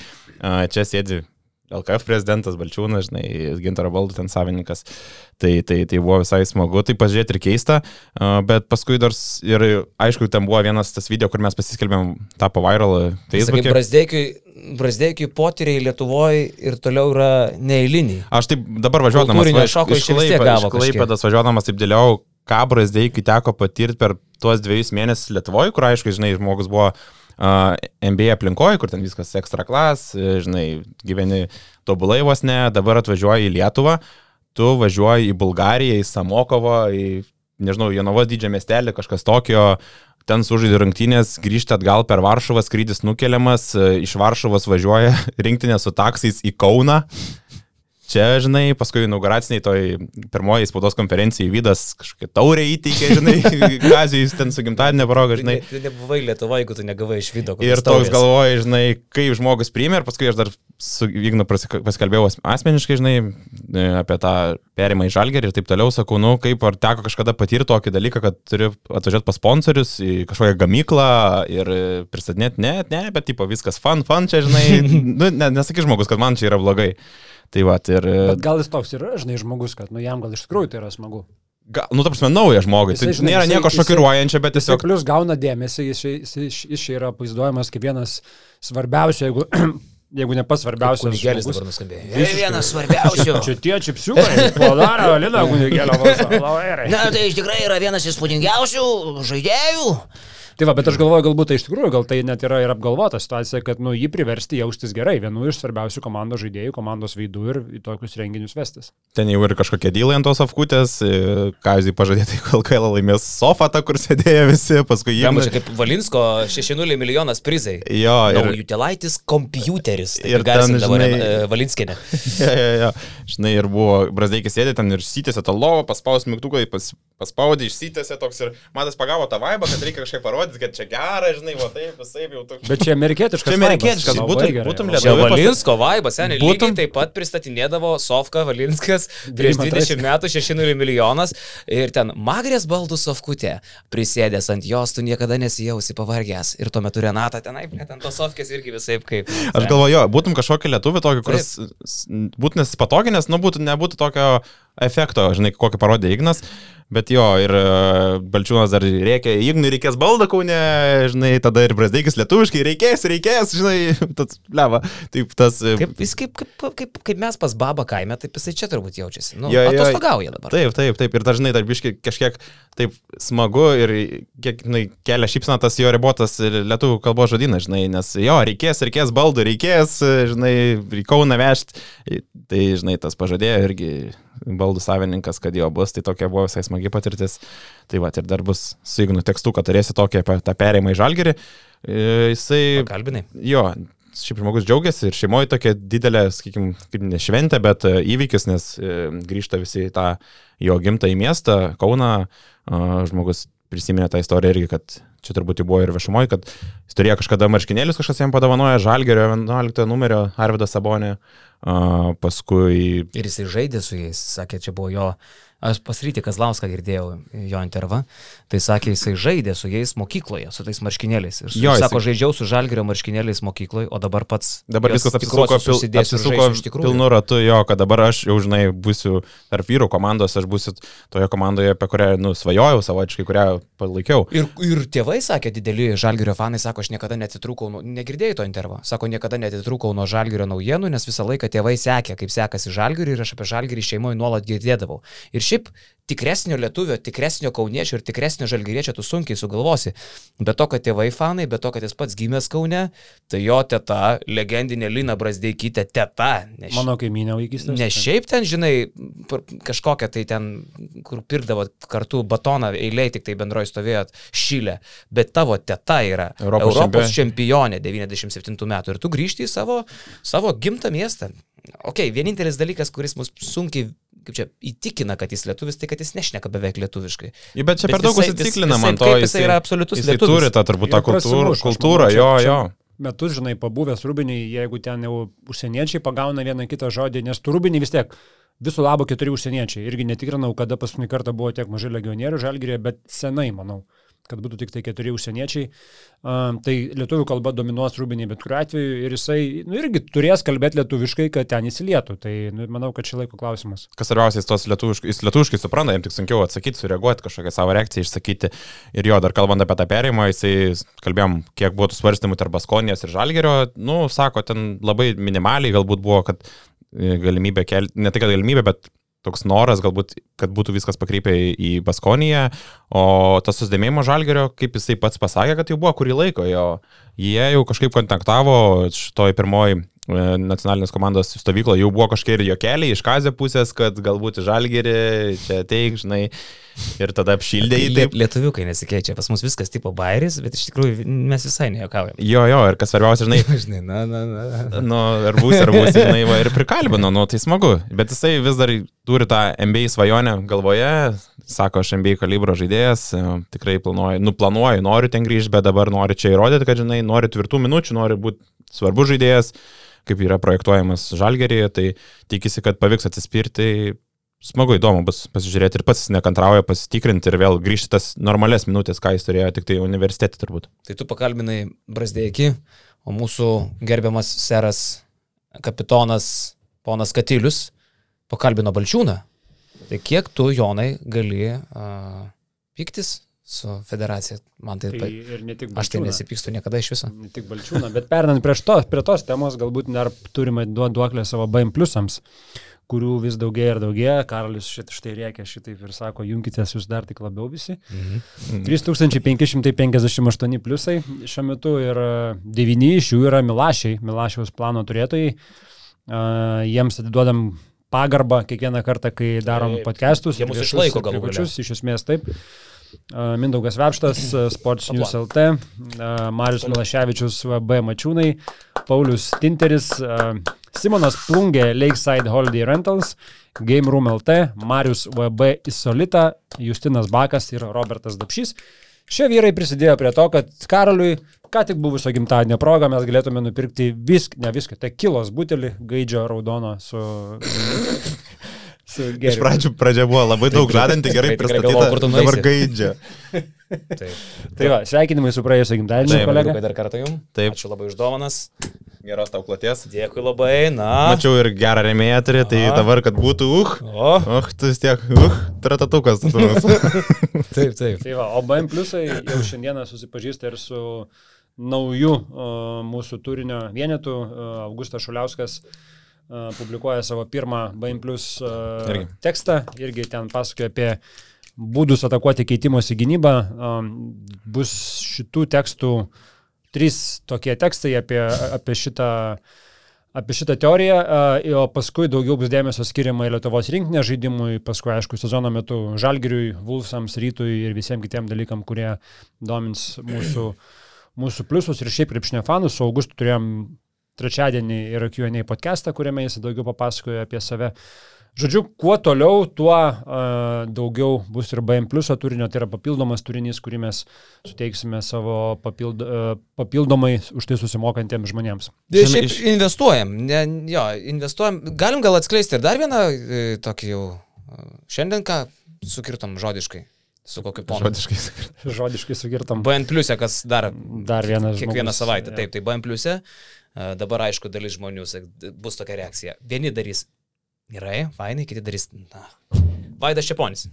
čia sėdi LKF prezidentas Balčiūnas, žinai, Gintaro baldų ten savininkas. Tai, tai, tai buvo visai smagu, tai pažiūrėti ir keista, bet paskui dar ir aišku, ten buvo vienas tas video, kur mes pasiskelbėm, tapo viral Sakai, Facebook'e. Brasdeikiui, Brasdeikiui potyriai Lietuvoje ir toliau yra neįliniai. Aš taip dabar važiuodamas va, iš- iš Klaipėdas važiuodamas taip dėliau, ką Brasdeikiui teko patirti per tuos dviejus mėnesius Lietuvoje, kur aišku, žinai, žmogus buvo NBA aplinkoje, kur ten viskas ekstra klas, žinai, gyveni tobulai vos ne, dabar atvažiuoji į Lietuvą, tu važiuoji į Bulgariją, į Samokovą, į, nežinau, Jonovos didžią miestelį, kažkas tokio, ten sužaidė rungtynės, grįžti atgal per Varšuvą, skrydis nukeliamas, iš Varšuvos važiuoja rinktinė su taksais į Kauną. Čia, žinai, paskui inauguraciniai toj pirmoji spaudos konferencijai Vydas kažkokią taurę įteikė, žinai, (laughs) Gazijus ten su gimtadienio proga, žinai. Tu nebuvai Lietuvoje, jeigu tu negavai iš vido. Ir toks galvoji, žinai, kaip žmogus priimė ir paskui aš dar su Ignu pasikalbėjau as- asmeniškai, žinai, e, apie tą perimą į žalgerį ir taip toliau, sakau, nu, kaip ar teko kažkada patirti tokį dalyką, kad turi atvažiuoti pas sponsorius į kažkokią gamyklą ir pristatinėti, ne, ne, bet tipo viskas fun, fun čia, žinai, (laughs) nu, ne, nesakyk žmogus, kad man čia yra blogai. Tai va, ir... e, Bet gal jis toks yra, žinai, žmogus, kad, nu, jam gal iš tikrųjų tai yra smagu. Ga, nu, ta prasme, naujas žmogus. Tai Jisai, žinai, nėra jisai- nieko jisai- šokiruojančio, bet Tiesiog tiesiog... plus gauna dėmesį, jis, jis, jis, jis čia yra vaizduojamas kaip vienas svarbiausių, jeigu (clears throat) jeigu ne pats svarbiausias. Kunigėlis dabar nuskambėjo. Visiškai. Vienas svarbiausių. Čia tie čipsiukai, padaro Lina Kunigėlio Na, tai iš tikrai yra vienas įspūdingiausių žaidėjų. Tai va, bet aš galvoju, galbūt tai iš tikrųjų, gal tai net yra ir apgalvota situacija, kad nu, jį priversti jaustis gerai, vienu iš svarbiausių komandos žaidėjų, komandos veidų ir į tokius renginius vestis. Ten jau ir kažkokie dylai ant tos afkutės, ką jūs pažadėjote, (laughs) kol Kaila laimės sofą, tą, kur sėdėjo visi, paskui jie... Jam čia kaip Valinsko 6-0 milijonas prizai. Jo, Ir ir... Utilaitis kompiuteris. Ir Ir ten, dabar žinai- žinai... Valinskinė. ja, (laughs) ja, ja. Žinai, ir buvo, Brazdeikis sėdė ten ir sytėsi tą lovą, paspaus mygtuką, pas, paspaudė, išsytėsi toks ir matas pagavo tą vaibą, kad reikia kažkaip parodyti, kad čia gera, žinai, va taip, visai jau toks. Bet čia amerikietiškas. Čia amerikietiškas, vaibas, būtum- gerai. būtum Labai Čia Valinsko vaibas, seniai. Būtum- taip pat pristatinėdavo Sofka Valinskas prieš Dima 20 metų 6-0 milijonas ir ten Magrės baldų Sofkutė. Prisėdęs ant jos, tu niekada nesijausi pavargęs. Ir tuo metu Renata tenai, prie ten tos Sofkės irgi visai kaip. Aš galvoju, jo, būtum kažkokį lietuvį tokį, kuris būtų nesipatoginęs, nu būtų, nebūtų tokio efekto, žinai, kokį parodė Ignas. Bet jo, ir e, Balčiūnas dar reikia, Ignui reikės baldą kaune, žinai, tada ir Brasdeikis lietuviškai reikės, reikės, žinai, (laughs) tas leva. Taip, tas... e, Kaip, jis kaip, kaip, kaip, kaip mes pas babą kaime, taip jisai čia turbūt jaučiasi. Nu, Jo, jo, atostogauja dabar. Taip, taip, taip. Ir dažnai dar biški kažkiek taip smagu ir kiek, žinai, kelia šypsna tas jo ribotas lietuvių kalbos žodynas, žinai, nes jo, reikės, reikės baldų, reikės, žinai, į Kauną vežti. Tai, žinai, tas pažadėjo irgi baldų savininkas, kad jo bus, tai tokia buvo visai smagi patirtis. Tai va, ir dar bus su Ignu tekstu, kad turėsi tokį apie tą perėjimą į žalgerį. E, Jisai Kalbinai. Jo, šiaip žmogus džiaugiasi ir šeimoje tokia didelė, sakykime, kaip ne šventė, bet e, įvykis, nes e, grįžta visi į tą jo gimtą į miestą, Kauną. Žmogus prisiminė tą istoriją irgi, kad čia turbūt jau buvo ir viešumoje, kad jis turėjo kažkada marškinėlius, kažkas jam padovanojo, Žalgerio 11 numerio Arvidas Sabonė, paskui Ir jisai žaidė su jais, sakė, čia buvo jo, aš pasryti Kazlauską girdėjau jo intervą, tai sakė, jisai žaidė su jais mokykloje, su tais marškinėliais. Ir su, Jo, jisai- sako, žaidžiau su žalgerio marškinėliais mokykloje, o dabar pats... Dabar viskas apsisuko, pil, apsisuko žaisiu iš tikrųjų. pilnu ratu, jo, kad dabar aš jau, žinai, būsiu tarp vyrų komandos, aš būsiu toje komandoje, apie kurią, nu, svajojau savočiai, kurią palaikiau. Ir, ir tėvai sakė, dideli žalgerio fanai, sako, aš niekada netitrūkau, nuo, negirdėjai to intervo, sako, niekada netitrūkau nuo žalgerio naujienų, nes visą laiką tėvai sekė, kaip sekasi žalgerį ir aš apie žalgerį šeimoje nuolat girdėdavau. Ir šiaip tikresnio lietuvio, tikresnio kauniečio ir tikresnio žalgeriečio tu sunkiai sugalvosi. Be to, kad tėvai fanai, be to, kad jis pats gimęs Kaune, tai jo teta, legendinė Lina Brasdeikytė, teta. Ne, ši- Mano kaiminė vaikystė. Ne šiaip ten, žinai, kažkokią tai ten, kur pirkdavo kartu batoną, eiliai tik tai bendroji stovėjot, šilę, bet tavo teta yra Europos Europos, Europos čempionė 97 metų ir tu grįžti į savo, savo gimtą miestą. Ok, vienintelis dalykas, kuris mus sunkiai, kaip čia, įtikina, kad jis lietuvis, tai kad jis nešneka beveik lietuviškai. Ja, bet čia Bet per daug užsiciklina man to. jisai yra absoliutus jisai lietuvis. turi tą turbūt tą kultūrą, kultūrą jo, čia- jo. Metus, žinai, pabuvęs rūbiniai, jeigu ten jau užsieniečiai pagauna vieną kitą žodį, nes tu rūbiniai vis tiek visų labo keturi užsieniečiai. Irgi netikrinau, kada paskutinį kartą buvo tiek mažai legionierių žalgyrėje, bet senai, manau, kad būtų tik tai keturi užsieniečiai. Tai lietuvių kalba dominuos rūbiniai bet kuriuo atveju ir jisai nu, irgi turės kalbėti lietuviškai, kad ten įsilietų. Tai nu, manau, kad čia laiko klausimas. Kas svarbiausia, jis lietuviškai, jis lietuviškai supranta, jam tik sunkiau atsakyti, sureaguoti, kažkokią savo reakciją išsakyti. Ir jo, dar kalbant apie tą perėjimą, jisai, kalbėjom, kiek buvo svarstymų tarp Baskonijos ir Žalgerio, nu, sako, ten labai minimaliai galbūt buvo, kad e, galimybė kelti, ne kad galimybė, bet toks noras galbūt, kad būtų viskas pakreipę į, Baskoniją, o tas susidėmėjimo Žalgerio, kaip jisai pats pasakė, kad jau buvo kurį laiką, jo, jie jau kažkaip kontaktavo šitoj pirmoji nacionalinės komandos stovykla jau buvo kažkiek ir jokeliai iš kazio pusės, kad galbūt į žalgerį čia teik, žinai, ir tada apšildė jį taip. Lietuviukai nesikeičia, pas mus viskas tipo bairis, bet iš tikrųjų mes visai nejuokaujam. Jo, jo, ir kas svarbiausia, žinai, (laughs) Žinai, na, na, na. nu, ar bus, ar bus, žinai, va, ir prikalbino, (laughs) nu, tai smagu. Bet jisai vis dar turi tą MBA svajonę galvoje, sako, aš MBA kalibro žaidėjas, e, tikrai planuoju, nu, planuoju, noriu ten grįžti, bet dabar noriu čia įrodyti, kad, žinai, nori tvirtų minučių, nori būti svarbus žaidėjas, kaip yra projektuojamas žalgerėje, tai tikisi, kad pavyks atsispirti. Smagu, įdomu bus pasižiūrėti ir pats nekantrauja pasitikrinti ir vėl grįžti tas normales minutės, ką jis turėjo tik tai universitete turbūt. Tai tu pakalbinai Brasdėki, o mūsų gerbiamas seras kapitonas ponas Katilius pakalbino Balčiūną. Tai kiek tu, Jonai, gali uh, piktis su federacija. Man tai, Tai ir ne tik aš tai Balčiūną. nesipykstu niekada iš viso. Ne tik Balčiūną, bet pernant prieš to, prie tos temos galbūt dar turime duo- duoklę savo BM pliusams, kurių vis daugėja ir daugėja. Karolis šit, štai reikia šitaip ir sako, junkitės jūs dar tik labiau visi. Mhm. 3558 pliusai šiuo metu ir 9 iš jų yra Milašiai, Milašiaus plano turėtojai. Uh, jiems atiduodam pagarbą kiekvieną kartą, kai darom Taip. podcastus. Jie mus išlaiko privačius, Iš esmės taip. Uh, Mindaugas Vepštas, (clears throat) Sports News LT, Marius Milaševičius, VB Mačiūnai, Paulius Tinteris, Simonas Plungė, Lakeside Holiday Rentals, Game Room LT, Marius VB Isolita, Justinas Bakas ir Robertas Dapšys. Šie vyrai prisidėjo prie to, kad Karoliui, ką tik buvusio gimtadienio proga, mes galėtume nupirkti viską, ne viską, tai kilos butelį gaidžio raudono su... (laughs) Iš pradžių pradžia buvo labai daug žadanti, gerai pristatyta, dabar gaidžia. (laughs) Taip. Tai va, sveikinimai su praėjusio gimtadienio, Taip, kolega. Dėkui dar kartą jums. Taip. Ačiū labai už dovanas. Geros tau kloties. Dėkui labai. Na. Mačiau ir gerą remėją turi, tai dabar, kad būtų, uh, O. uh, tu vis tiek, uh, tratatukas. tu. (laughs) Taip, taip. Tai va, o BM Plusai jau šiandieną susipažįsta ir su nauju o, mūsų turinio vienetu. O, Augustas Šuliauskas o, publikuoja savo pirmą BM Plus o, Irgi. tekstą, irgi ten pasakoja apie būdus atakuoti keitimosi gynybą. O, Bus šitų tekstų trys tokie tekstai apie, apie šitą apie šitą teoriją, o paskui daugiau bus dėmesio skiriama į Lietuvos rinkinę žaidimui, paskui, aišku, sezono metu Žalgiriui, Vulfsams, Rytui ir visiems kitiem dalykam, kurie domins mūsų, mūsų pliusus ir šiaip krepšinio fanus. Su Augustu turėjom trečiadienį ir Q&A podcastą, kuriame jis daugiau papasakojo apie save. Žodžiu, kuo toliau, tuo uh, daugiau bus ir BM pliuso turinio, tai yra papildomas turinys, kurį mes suteiksime savo papild, uh, papildomai už tai susimokantiems žmonėms. Šiaip Šiandien iš... investuojam, ne, jo, investuojam. Galim gal atskleisti ir dar vieną e, tokį jau. e, Šiandien ką sukirtom žodiškai? Su kokiu ponu? Žodiškai. (laughs) Žodiškai sugirtam. BN pliusė, kas dar Dar vienas. kiekvieną žmogus, savaitę. jo. Taip, tai BN pliusė. e, Dabar aišku, dalis žmonių bus tokia reakcija. Vieni darys gerai, fainai, kiti darys. Na. Vaidas Čeponis.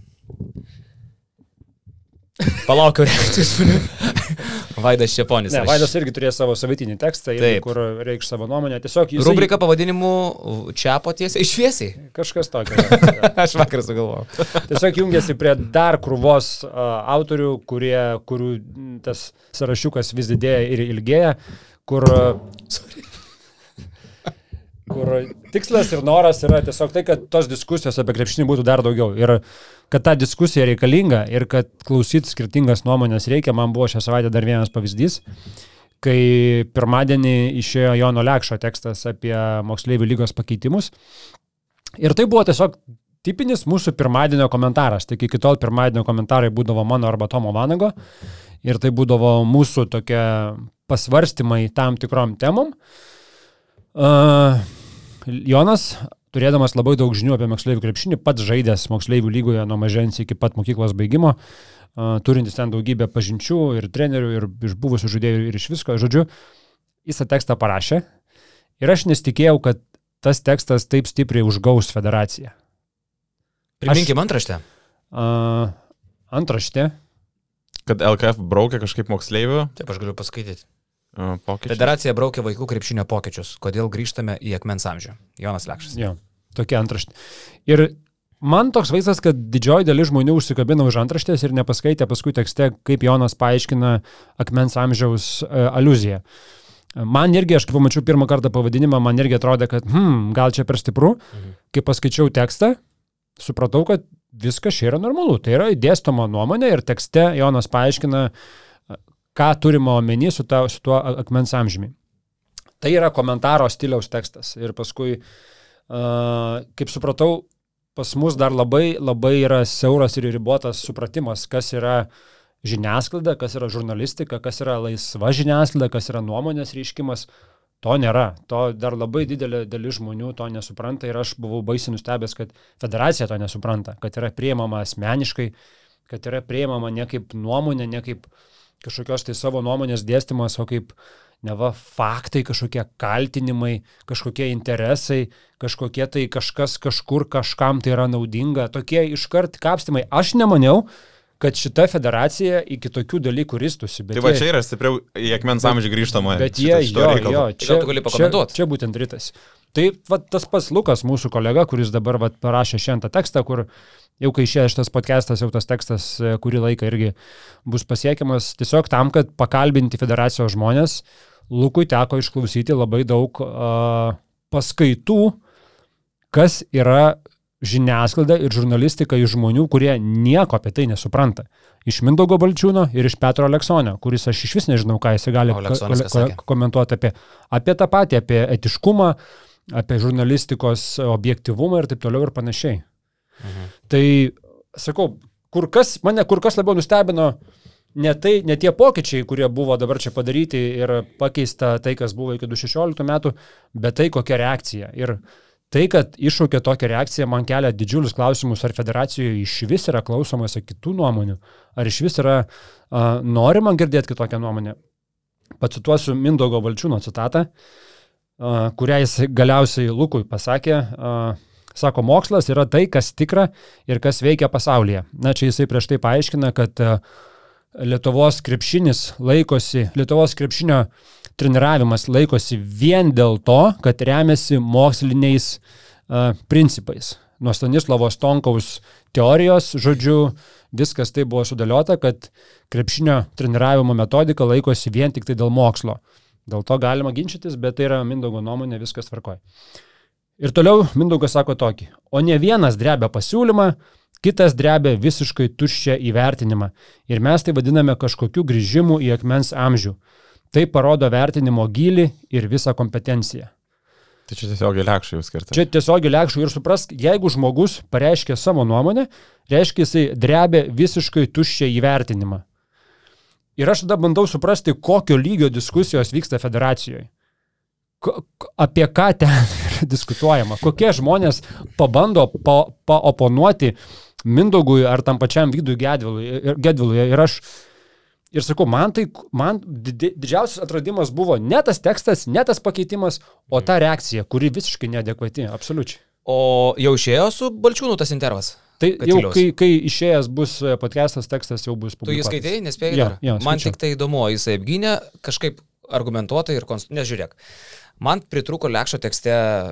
Palaukiau reakcijos žmonių. (laughs) Vaidas Čeponis. Ne, Vaidas irgi turės savo savitinį tekstą, irgi, kur reikš savo nuomonę. Tiesiog jis. Rubrika pavadinimu Čiapo tiesiai išviesiai. Kažkas tokio. (laughs) Aš vakar sugalvojau. Tiesiog jungiasi prie dar krūvos uh, autorių, kurie, kurių tas sąrašiukas vis didėja ir ilgėja, kur, uh, kur tikslas ir noras yra tiesiog tai, kad tos diskusijos apie krepšinį būtų dar daugiau. Ir kad ta diskusija reikalinga ir kad klausyti skirtingas nuomonės reikia, man buvo šią savaitę dar vienas pavyzdys. Kai pirmadienį išėjo Jono Lekšo tekstas apie moksleivių lygos pakeitimus. Ir tai buvo tiesiog tipinis mūsų pirmadienio komentaras. Tik iki tol pirmadienio komentarai būdavo mano arba Tomo Vanago. Ir tai būdavo mūsų tokie pasvarstymai tam tikrom temom. Uh, Jonas, turėdamas labai daug žinių apie moksleivių krepšinį, pats žaidęs moksleivių lygoje nuo mažens iki pat mokyklos baigimo, uh, turintis ten daugybę pažinčių ir trenerių, ir iš buvusių žaidėjų, ir iš visko. Žodžiu, jis tą tekstą parašė. Ir aš nesitikėjau, kad tas tekstas taip stipriai užgaus federaciją. Priminkim antraštę. Uh, antraštė. Kad LKF braukė kažkaip moksleivių Taip, aš galiu paskaityti. pokyčių. Federacija braukė vaikų krepšinio pokyčius. Kodėl grįžtame į akmens amžių? Jonas Lekšas. Jo, tokia antraštė. Ir man toks vaizdas, kad didžioji dalis žmonių užsikabino už antraštės ir nepaskaitė paskui tekste, kaip Jonas paaiškina akmens amžiaus uh, aluziją. Man irgi, aš kai pamačiau pirmą kartą pavadinimą, man irgi atrodė, kad, hm, gal čia per stipru. Mhm. Kai paskaičiau tekstą, supratau, kad viskas čia yra normalu. Tai yra dėstoma nuomonė ir tekste Jonas paaiškina, ką turime omeny su, ta, su tuo akmens amžiumi. Tai yra komentaro stiliaus tekstas. Ir paskui, uh, kaip supratau, pas mus dar labai, labai yra siauras ir ribotas supratimas, kas yra žiniasklaida, kas yra žurnalistika, kas yra laisva žiniasklaida, kas yra nuomonės reiškimas. To nėra. To dar labai didelė dalis žmonių to nesupranta ir aš buvau baisiai nustebęs, kad federacija to nesupranta, kad yra prieimama asmeniškai, kad yra prieimama ne kaip nuomonė, ne kaip kažkokios tai savo nuomonės dėstymas, o kaip neva faktai, kažkokie kaltinimai, kažkokie interesai, kažkokie tai kažkas kažkur kažkam tai yra naudinga. Tokie iškart kapstimai. Aš nemaniau, kad šita federacija iki tokių dalykų ristųsi. Tai va čia yra stipriau į akmens amžių grįžtama. Bet jie, jo, jo, čia, čia, čia būtent rytas. Tai va, tas pats Lukas, mūsų kolega, kuris dabar va, parašė šiandien tekstą, kur jau kai išėjo šitas podcastas, jau tas tekstas e, kurį laiką irgi bus pasiekiamas, tiesiog tam, kad pakalbinti federacijos žmonės, Lukui teko išklausyti labai daug uh, paskaitų, kas yra žiniasklaida ir žurnalistika iš žmonių, kurie nieko apie tai nesupranta. Iš Mindogo Balčiūno ir iš Petro Aleksonio, kuris aš iš vis nežinau, ką jis gali ko ko komentuoti apie, apie tą patį, apie etiškumą, apie žurnalistikos objektivumą ir taip toliau ir panašiai. Mhm. Tai, sakau, kur kas, mane kur kas labiau nustebino ne, tai, ne tie pokyčiai, kurie buvo dabar čia padaryti ir pakeista tai, kas buvo iki 2016 metų, bet tai kokia reakcija. Ir tai, kad iššaukė tokią reakciją, man kelia didžiulius klausimus, ar federacijoje iš vis yra klausomasi kitų nuomonių, ar iš vis yra uh, norima girdėti kitokią nuomonę. Pacituosiu Mindogo Valčiūno citatą, uh, kurią jis galiausiai Lukui pasakė. Uh, Sako, mokslas yra tai, kas tikra ir kas veikia pasaulyje. Na, čia jisai prieš tai paaiškina, kad uh, Lietuvos krepšinis laikosi, Lietuvos krepšinio treniravimas laikosi vien dėl to, kad remiasi moksliniais uh, principais. Nuo Stanislavos Tonkaus teorijos, žodžiu, viskas tai buvo sudėliota, kad krepšinio treniravimo metodika laikosi vien tik tai dėl mokslo. Dėl to galima ginčytis, bet tai yra Mindogo nuomonė, viskas tvarkoja. Ir toliau Mindaugas sako tokį, o ne vienas drebia pasiūlymą, kitas drebia visiškai tuščią įvertinimą ir mes tai vadiname kažkokiu grįžimu į akmens amžių. Tai parodo vertinimo gilį ir visą kompetenciją. Tai čia tiesiog lėkščiai jūs skirta. Čia tiesiog lėkščiai ir suprask, jeigu žmogus pareiškia savo nuomonę, reiškia jisai drebia visiškai tuščią įvertinimą. Ir aš tada bandau suprasti, kokio lygio diskusijos vyksta federacijoje apie ką ten (laughs) diskutuojama, kokie žmonės pabando pa, paoponuoti Mindogui ar tam pačiam Vydui Gedvilui. Gedvilui. Ir aš ir sakau, man tai, man didžiausias atradimas buvo ne tas tekstas, ne tas pakeitimas, o ta reakcija, kuri visiškai neadekvati, absoliučiai. O jau išėjo su Balčiūnu tas intervas? Tai jau kai, kai išėjęs bus podcastas, tekstas jau bus publikuotas. Tu jį skaitėjai, nespėjai? Ja, ja, Man tik tai įdomu, jisai apgynė kažkaip argumentuotai ir konst... nežiūrėk. Man pritruko Lekšo tekste e,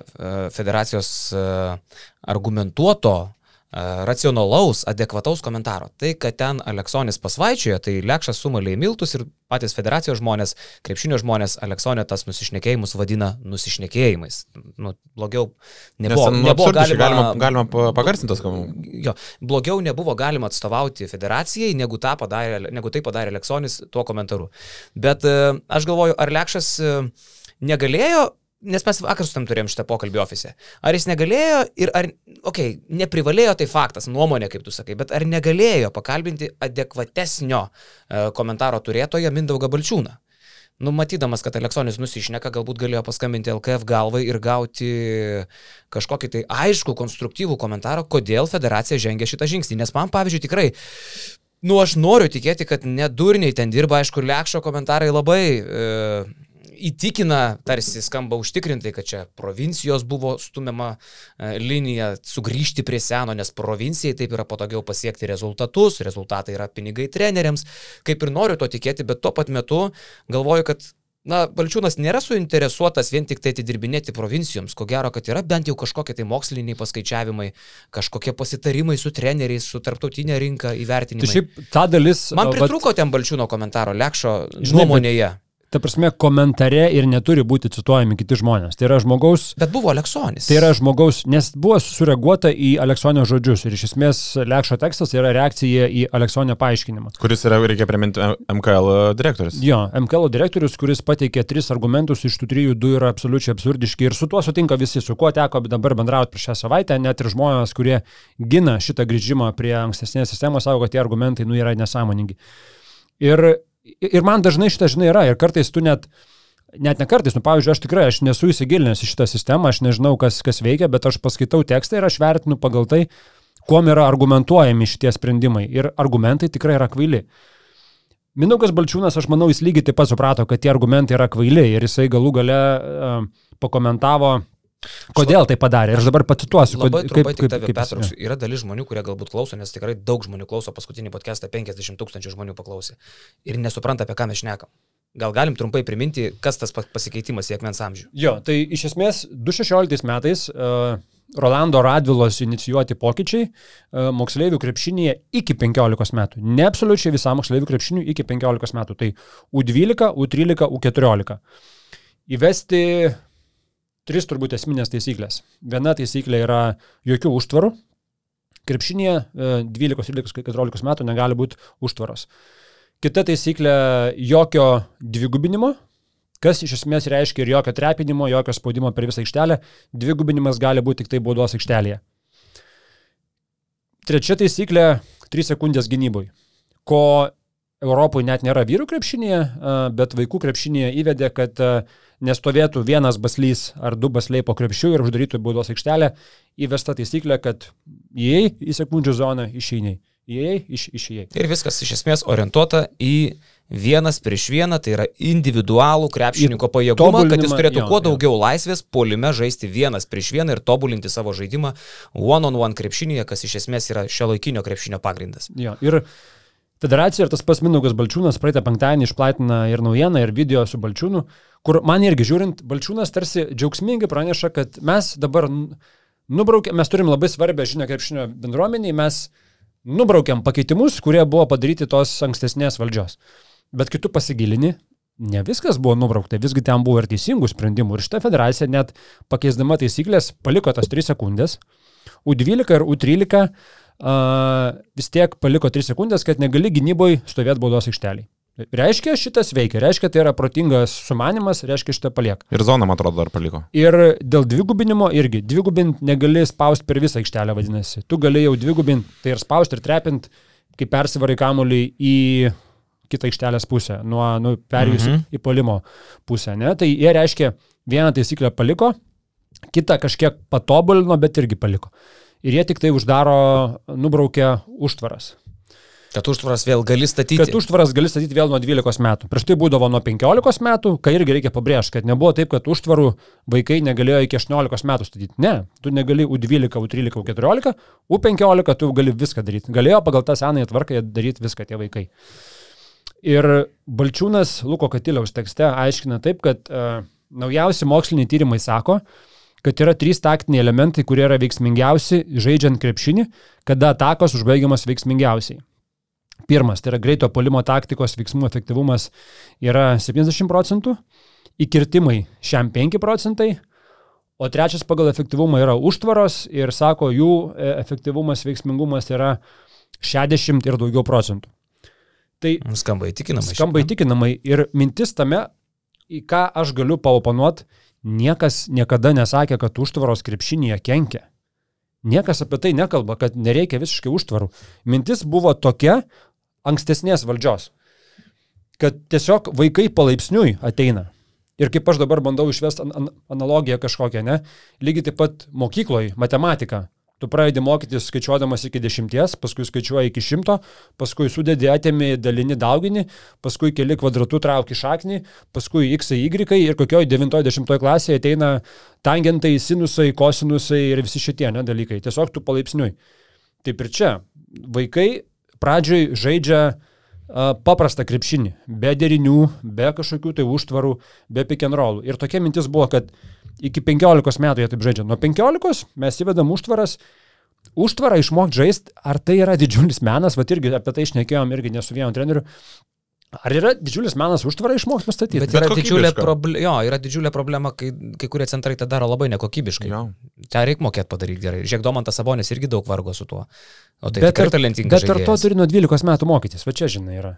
federacijos e, argumentuoto e, racionalaus, adekvataus komentaro. Tai, kad ten Aleksonis pasvaičiojo, tai Lekšas sumalė į miltus ir patys federacijos žmonės, krepšinio žmonės Aleksonė tas nusišnekėjimus vadina nusišnekėjimais. Nu, blogiau nebuvo, Nes, nu, nebuvo galima, galima, galima pagarsintas kalbų. Jo, blogiau nebuvo galima atstovauti federacijai, negu, padarė, negu tai padarė Aleksonis tuo komentaru. Bet aš galvoju, ar Lekšas negalėjo, nes mes vakar su tam turėjom šitą pokalbį ofise, ar jis negalėjo ir ar, okei, okay, neprivalėjo, tai faktas, nuomonė, kaip tu sakai, bet ar negalėjo pakalbinti adekvatesnio e, komentaro turėtojo Mindaugą Balčiūną? Numatydamas, kad Aleksonis nusišneka, galbūt galėjo paskambinti LKF galvai ir gauti kažkokį tai aišku, konstruktyvų komentarą, kodėl federacija žengia šitą žingsnį. Nes man, pavyzdžiui, tikrai Nu, aš noriu tikėti, kad nedurniai ten dirba, aišku, Lekšo komentarai labai e, įtikina, tarsi skamba užtikrintai, kad čia provincijos buvo stumiama e, linija sugrįžti prie seno, nes provincijai taip yra patogiau pasiekti rezultatus, rezultatai yra pinigai treneriams, kaip ir noriu to tikėti, bet tuo pat metu galvoju, kad Na, Balčiūnas nėra suinteresuotas vien tik tai atidirbinėti provincijoms, ko gero, kad yra bent jau kažkokie tai moksliniai paskaičiavimai, kažkokie pasitarimai su treneriais, su tarptautinė rinka įvertinimai. Tai šiaip ta dalis. Man pritruko vat... ten Balčiūno komentaro, Lekšo nuomonėje. Bet ta prasme, komentare ir neturi būti cituojami kiti žmonės. Tai yra žmogaus. Bet buvo Aleksonis. Tai yra žmogaus, nes buvo sureaguota į Aleksonio žodžius ir iš esmės Lekšo tekstas yra reakcija į Aleksonio paaiškinimą. Kuris yra, reikia priminti, MKL direktorius. Jo, MKL direktorius, kuris pateikė tris argumentus, iš tų trijų du yra absoliučiai absurdiški ir su tuo sutinka visi, su kuo teko dabar bendrauti prieš šią savaitę, net ir žmonės, kurie gina šitą grįžimą prie ankstesnės sistemos, savo, kad tie argumentai nu, yra nesąmoningi. Ir ir man dažnai šitą žinai yra ir kartais tu net, net ne kartais, nu pavyzdžiui, aš tikrai, aš nesu įsigilinęs į šitą sistemą, aš nežinau, kas, kas veikia, bet aš paskaitau tekstą ir aš vertinu pagal tai, kuom yra argumentuojami šitie sprendimai. Ir argumentai tikrai yra kvaili. Mindaugas Balčiūnas, aš manau, jis lygiai taip pat suprato, kad tie argumentai yra kvaili ir jisai galų gale uh, pakomentavo Kodėl tai padarė? Ir aš dabar pacituosiu, Labai kod- trumpai tik tave jis- pertrauksiu. Yra dalis žmonių, kurie galbūt klauso, nes tikrai daug žmonių klauso paskutinį podcastą, 50 tūkstančių žmonių paklausė. Ir nesupranta, apie ką mes šnekam. Gal galim trumpai priminti, kas tas pa- pasikeitimas į akmens amžių? Jo, tai iš esmės 2016 metais uh, Rolando Radvilos inicijuoti pokyčiai uh, moksleivių krepšinėje iki 15 metų. Ne absoliučiai visam moksleivių krepšiniui iki 15 metų. Tai U12, U13, U14. Įvesti tris turbūt esminės taisyklės. Viena taisyklė yra jokių užtvarų. Krepšinėje uh, 12, 13, 14 metų negali būti užtvaros. Kita taisyklė - jokio dvigubinimo, kas iš esmės reiškia ir jokio trepinimo, jokio spaudimo per visą aikštelę. Dvigubinimas gali būti tik tai baudos aikštelėje. Trečia taisyklė - 3 sekundės gynybui, ko Europoje net nėra vyrų krepšinėje, a, bet vaikų krepšinėje įvedė, kad a, nestovėtų vienas baslys ar du basliai po krepšių ir uždarytų baudos aikštelę. Įvesta taisyklė, kad įėjai į sekundžių zoną, išeiniai. Įėjai, iš, išėjai. Ir viskas iš esmės orientuota į vienas prieš vieną, tai yra individualų krepšininko pajėgumą, kad jis turėtų jo, kuo jo. daugiau laisvės polime žaisti vienas prieš vieną ir tobulinti savo žaidimą one-on-one -one krepšinėje, kas iš esmės yra šio laikinio krepšinio pagrindas. Jo, ir federacija ir tas pats Minugas Balčiūnas praeitą penktadienį išplatina ir naujieną, ir video su Balčiūnu, kur man irgi žiūrint, Balčiūnas tarsi džiaugsmingai praneša, kad mes dabar nubraukėm, mes turim labai svarbę žinią krepšinio bendruomeniai, mes nubraukėm pakeitimus, kurie buvo padaryti tos ankstesnės valdžios. Bet kitų pasigilini, ne viskas buvo nubraukta, visgi ten buvo ir teisingų sprendimų. Ir šitą federaciją net pakeisdama taisyklės paliko tas 3 sekundės. U12 ir U13 uh, vis tiek paliko 3 sekundės, kad negali gynyboje stovėti baudos aikšteliai. Reiškia, šitas veikia, reiškia, tai yra protingas sumanimas, reiškia, šitą palieka. Ir zoną, man atrodo, dar paliko. Ir dėl dvigubinimo irgi, dvigubinti negali spausti per visą aikštelę, vadinasi. Tu gali jau dvigubinti, tai ir spausti, ir trepinti, kai persivarai kamuolį į kitą aikštelės pusę, nuo nu, perėjus mhm. į polimo pusę. Ne? Tai jie reiškia, vieną taisyklę paliko, kitą kažkiek patobulino, bet irgi paliko. Ir jie tik tai uždaro, nubraukia užtvaras. Kad užtvaras vėl gali statyti. Kad užtvaras gali statyti vėl nuo 12 metų. Prieš tai būdavo nuo 15 metų, kai irgi reikia pabrėžti, kad nebuvo taip, kad užtvarų vaikai negalėjo iki 18 metų statyti. Ne, tu negali U12, U13, U14, U15 tu gali viską daryti. Galėjo pagal tą senąją tvarką daryti viską tie vaikai. Ir Balčiūnas Luko Katiliaus tekste aiškina taip, kad uh, naujausi moksliniai tyrimai sako, kad yra trys taktiniai elementai, kurie yra veiksmingiausi žaidžiant krepšinį, kada atakos užbaigiamas veiksmingiausiai. Pirmas, tai yra greito polimo taktikos veiksmų efektyvumas yra 70 procentų, įkirtimai šiam 5 procentai, o trečias pagal efektyvumą yra užtvaros ir sako, jų e, efektyvumas, veiksmingumas yra 60 ir daugiau procentų. Tai Skamba įtikinamai. skamba įtikinamai ir mintis tame, į ką aš galiu paoponuoti, niekas niekada nesakė, kad užtvaros krepšinėje kenkia. Niekas apie tai nekalba, kad nereikia visiškai užtvarų. Mintis buvo tokia ankstesnės valdžios, kad tiesiog vaikai palaipsniui ateina. Ir kaip aš dabar bandau išvesti an an analogiją kažkokią, ne? Lygiai taip pat mokykloje, matematika. Tu pradedi mokytis skaičiuodamas iki dešimties, paskui skaičiuoji iki šimto, paskui sudedi, atėmi, dalini, daugini, paskui keli kvadratų trauki šaknį, paskui x, y ir kokioje 90 klasėje ateina tangentai, sinusai, kosinusai ir visi šitie ne, dalykai. Tiesiog tu palaipsniui. Taip ir čia. Vaikai pradžioj žaidžia paprastą krepšinį, be derinių, be kažkokių tai užtvarų, be pick and rollų. Ir tokia mintis buvo, kad iki 15 metų jie taip žaidžia. Nuo 15 mes įvedam užtvaras. Užtvarą išmokti žaisti, ar tai yra didžiulis menas, va irgi apie tai išnekėjom irgi ne su vienu treneriu. Ar yra didžiulis menas užtvarą išmokti pastatyti? Bet yra Bet didžiulė, kokybiška. proble jo, yra didžiulė problema, kai, kai kurie centrai tą daro labai nekokybiškai. Jo. Tai reikia mokėti padaryti gerai. Žiūrėk, Domantas Sabonis irgi daug vargo su tuo. O tai bet ar, talentingas. bet ar to turi nuo 12 metų mokytis? Va čia, žinai, yra.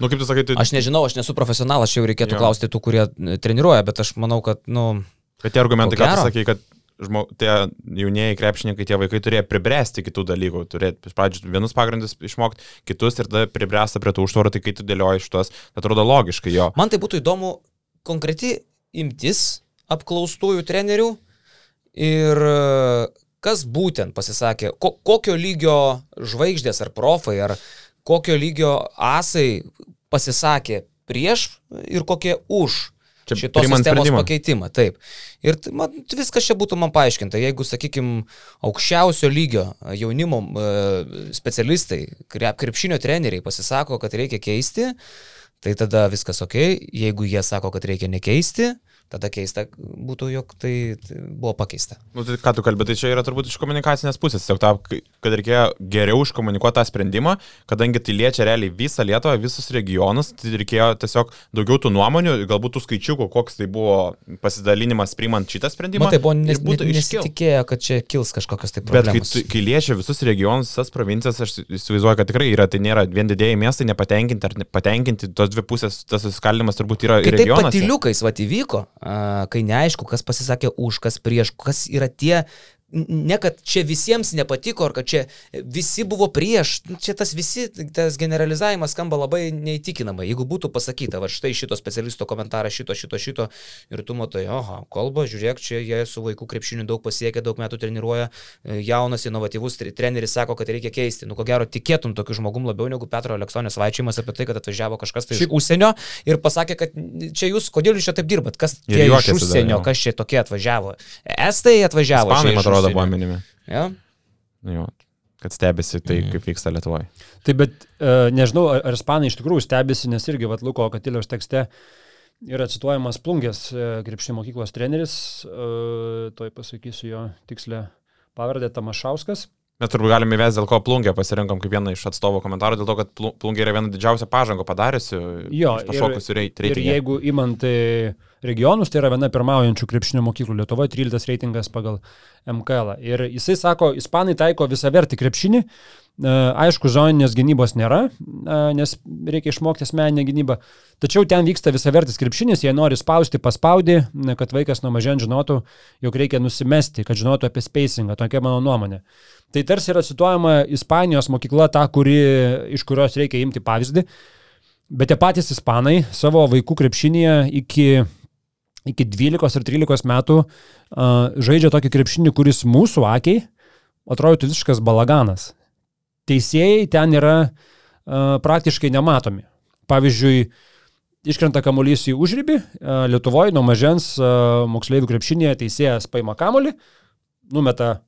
Nu, kaip tu sakai, tai... Aš nežinau, aš nesu profesionalas, čia jau reikėtų Jo. klausti tų, kurie e, treniruoja, bet aš manau, kad, nu, Bet tie argumentai, ką tu sakai, kad žmo, tie jaunieji krepšininkai, tie vaikai turėjo pribręsti kitų dalykų, turėti iš pradžių vienus pagrindus išmokti, kitus ir tada pribręsta prie tų užtvarų, tai kai tu dėlioji šitos, atrodo logiškai jo. man tai būtų įdomu konkreti imtis apklaustųjų trenerių ir e, kas būtent pasisakė, ko, kokio lygio žvaigždės ar profai, ar kokio lygio asai pasisakė prieš ir kokie už Čia šitos sistemos sprendimą. pakeitimą. Taip. Ir man, viskas čia būtų man paaiškinta. Jeigu, sakykime, aukščiausio lygio jaunimo e, specialistai, krep- krepšinio treneriai pasisako, kad reikia keisti, tai tada viskas ok. Jeigu jie sako, kad reikia nekeisti, tada keista būtų, jog tai tai buvo pakeista. Nu, tai ką tu kalbė, tai čia yra turbūt iš komunikacinės pusės. Tiesiog ta, kad reikėjo geriau iškomunikuoti tą sprendimą, kadangi tai liečia realiai visą Lietuvą, visus regionus, tai reikėjo tiesiog daugiau tų nuomonių, galbūt tų skaičiukų, koks tai buvo pasidalinimas priimant šitą sprendimą. Man tai buvo nes, būtų nes, nesitikėjo, kad čia kils kažkokios tai Bet kai, problemos. kai liečia visus regionus, visas provincijas, aš įsivaizduoju, kad tikrai yra, tai nėra vien didėjai miestai nepatenkinti ar nepatenkinti, tos dvi pusės, tas susiskaldimas turbūt yra ir taip patiliukais vat įvyko, kai neaišku, kas pasisakė už, kas prieš, kas yra tie, ne kad čia visiems nepatiko, ar kad čia visi buvo prieš, Nu, čia tas visi, tas generalizavimas skamba labai neįtikinamai. Jeigu būtų pasakyta, va štai šito specialisto komentaras, šito, šito, šito, ir tu matai, aha, kalba, žiūrėk, čia jie su vaikų krepšiniu daug pasiekė, daug metų treniruoja, e, jaunas, inovatyvus tre- treneris sako, kad reikia keisti. Nu, ko gero, tikėtum tokiu žmogum labiau negu Petro Aleksonės vaikščiojimas apie tai, kad atvažiavo kažkas tai iš užsienio ir pasakė, kad čia jūs, kodėl jūs čia taip dirbat, kas tie iš dar, užsienio, jo. kas čia tokie atvažiavo. Estai atvažiavo. Ispanai, atrodo, buvo minimi. Ja? Nu, jo, kad stebisi tai, Mhm. kaip vyksta Lietuvoje. Tai bet e, nežinau, ar ar ispanai iš tikrųjų stebisi, nes irgi vat, Luko Katiliaus tekste yra cituojamas Plungės e, krepšinio mokyklos treneris, e, toj pasakysiu jo tikslę pavardę Tamašauskas. Mes turbūt galime įvesti, dėl ko plungę pasirinkom kaip vieną iš atstovų komentarų, dėl to, kad Plu- plungė yra viena didžiausia pažanga padariusi, Jo, pašokusi Ir reitingą. jeigu imant e, regionus, tai yra viena pirmaujančių krepšinio mokyklų Lietuvoje, 13 reitingas pagal MKL. Ir jisai sako, ispanai taiko visą vertį krepšinį. E, Aišku, zoninės gynybos nėra, e, nes reikia išmokti asmeninę gynybą. Tačiau ten vyksta visą vertis krepšinis, jie nori spausti, paspaudi, na, kad vaikas nuo mažen žinotų, jog reikia nusimesti, kad žinotų apie spacingą. Tokia mano nuomonė. Tai tarsi yra cituojama Ispanijos mokykla, ta, kuri, iš kurios reikia imti pavyzdį. Bet tie patys ispanai savo vaikų krepšinėje iki, iki 12 ar 13 metų uh, žaidžia tokį krepšinį, kuris mūsų akiai atrodytų visiškas balaganas. Teisėjai ten yra uh, praktiškai nematomi. Pavyzdžiui, iškrenta kamuolys į užrybį, uh, Lietuvoje nuo mažens uh, moksleivių krepšinėje teisėjas paima kamuolį, numeta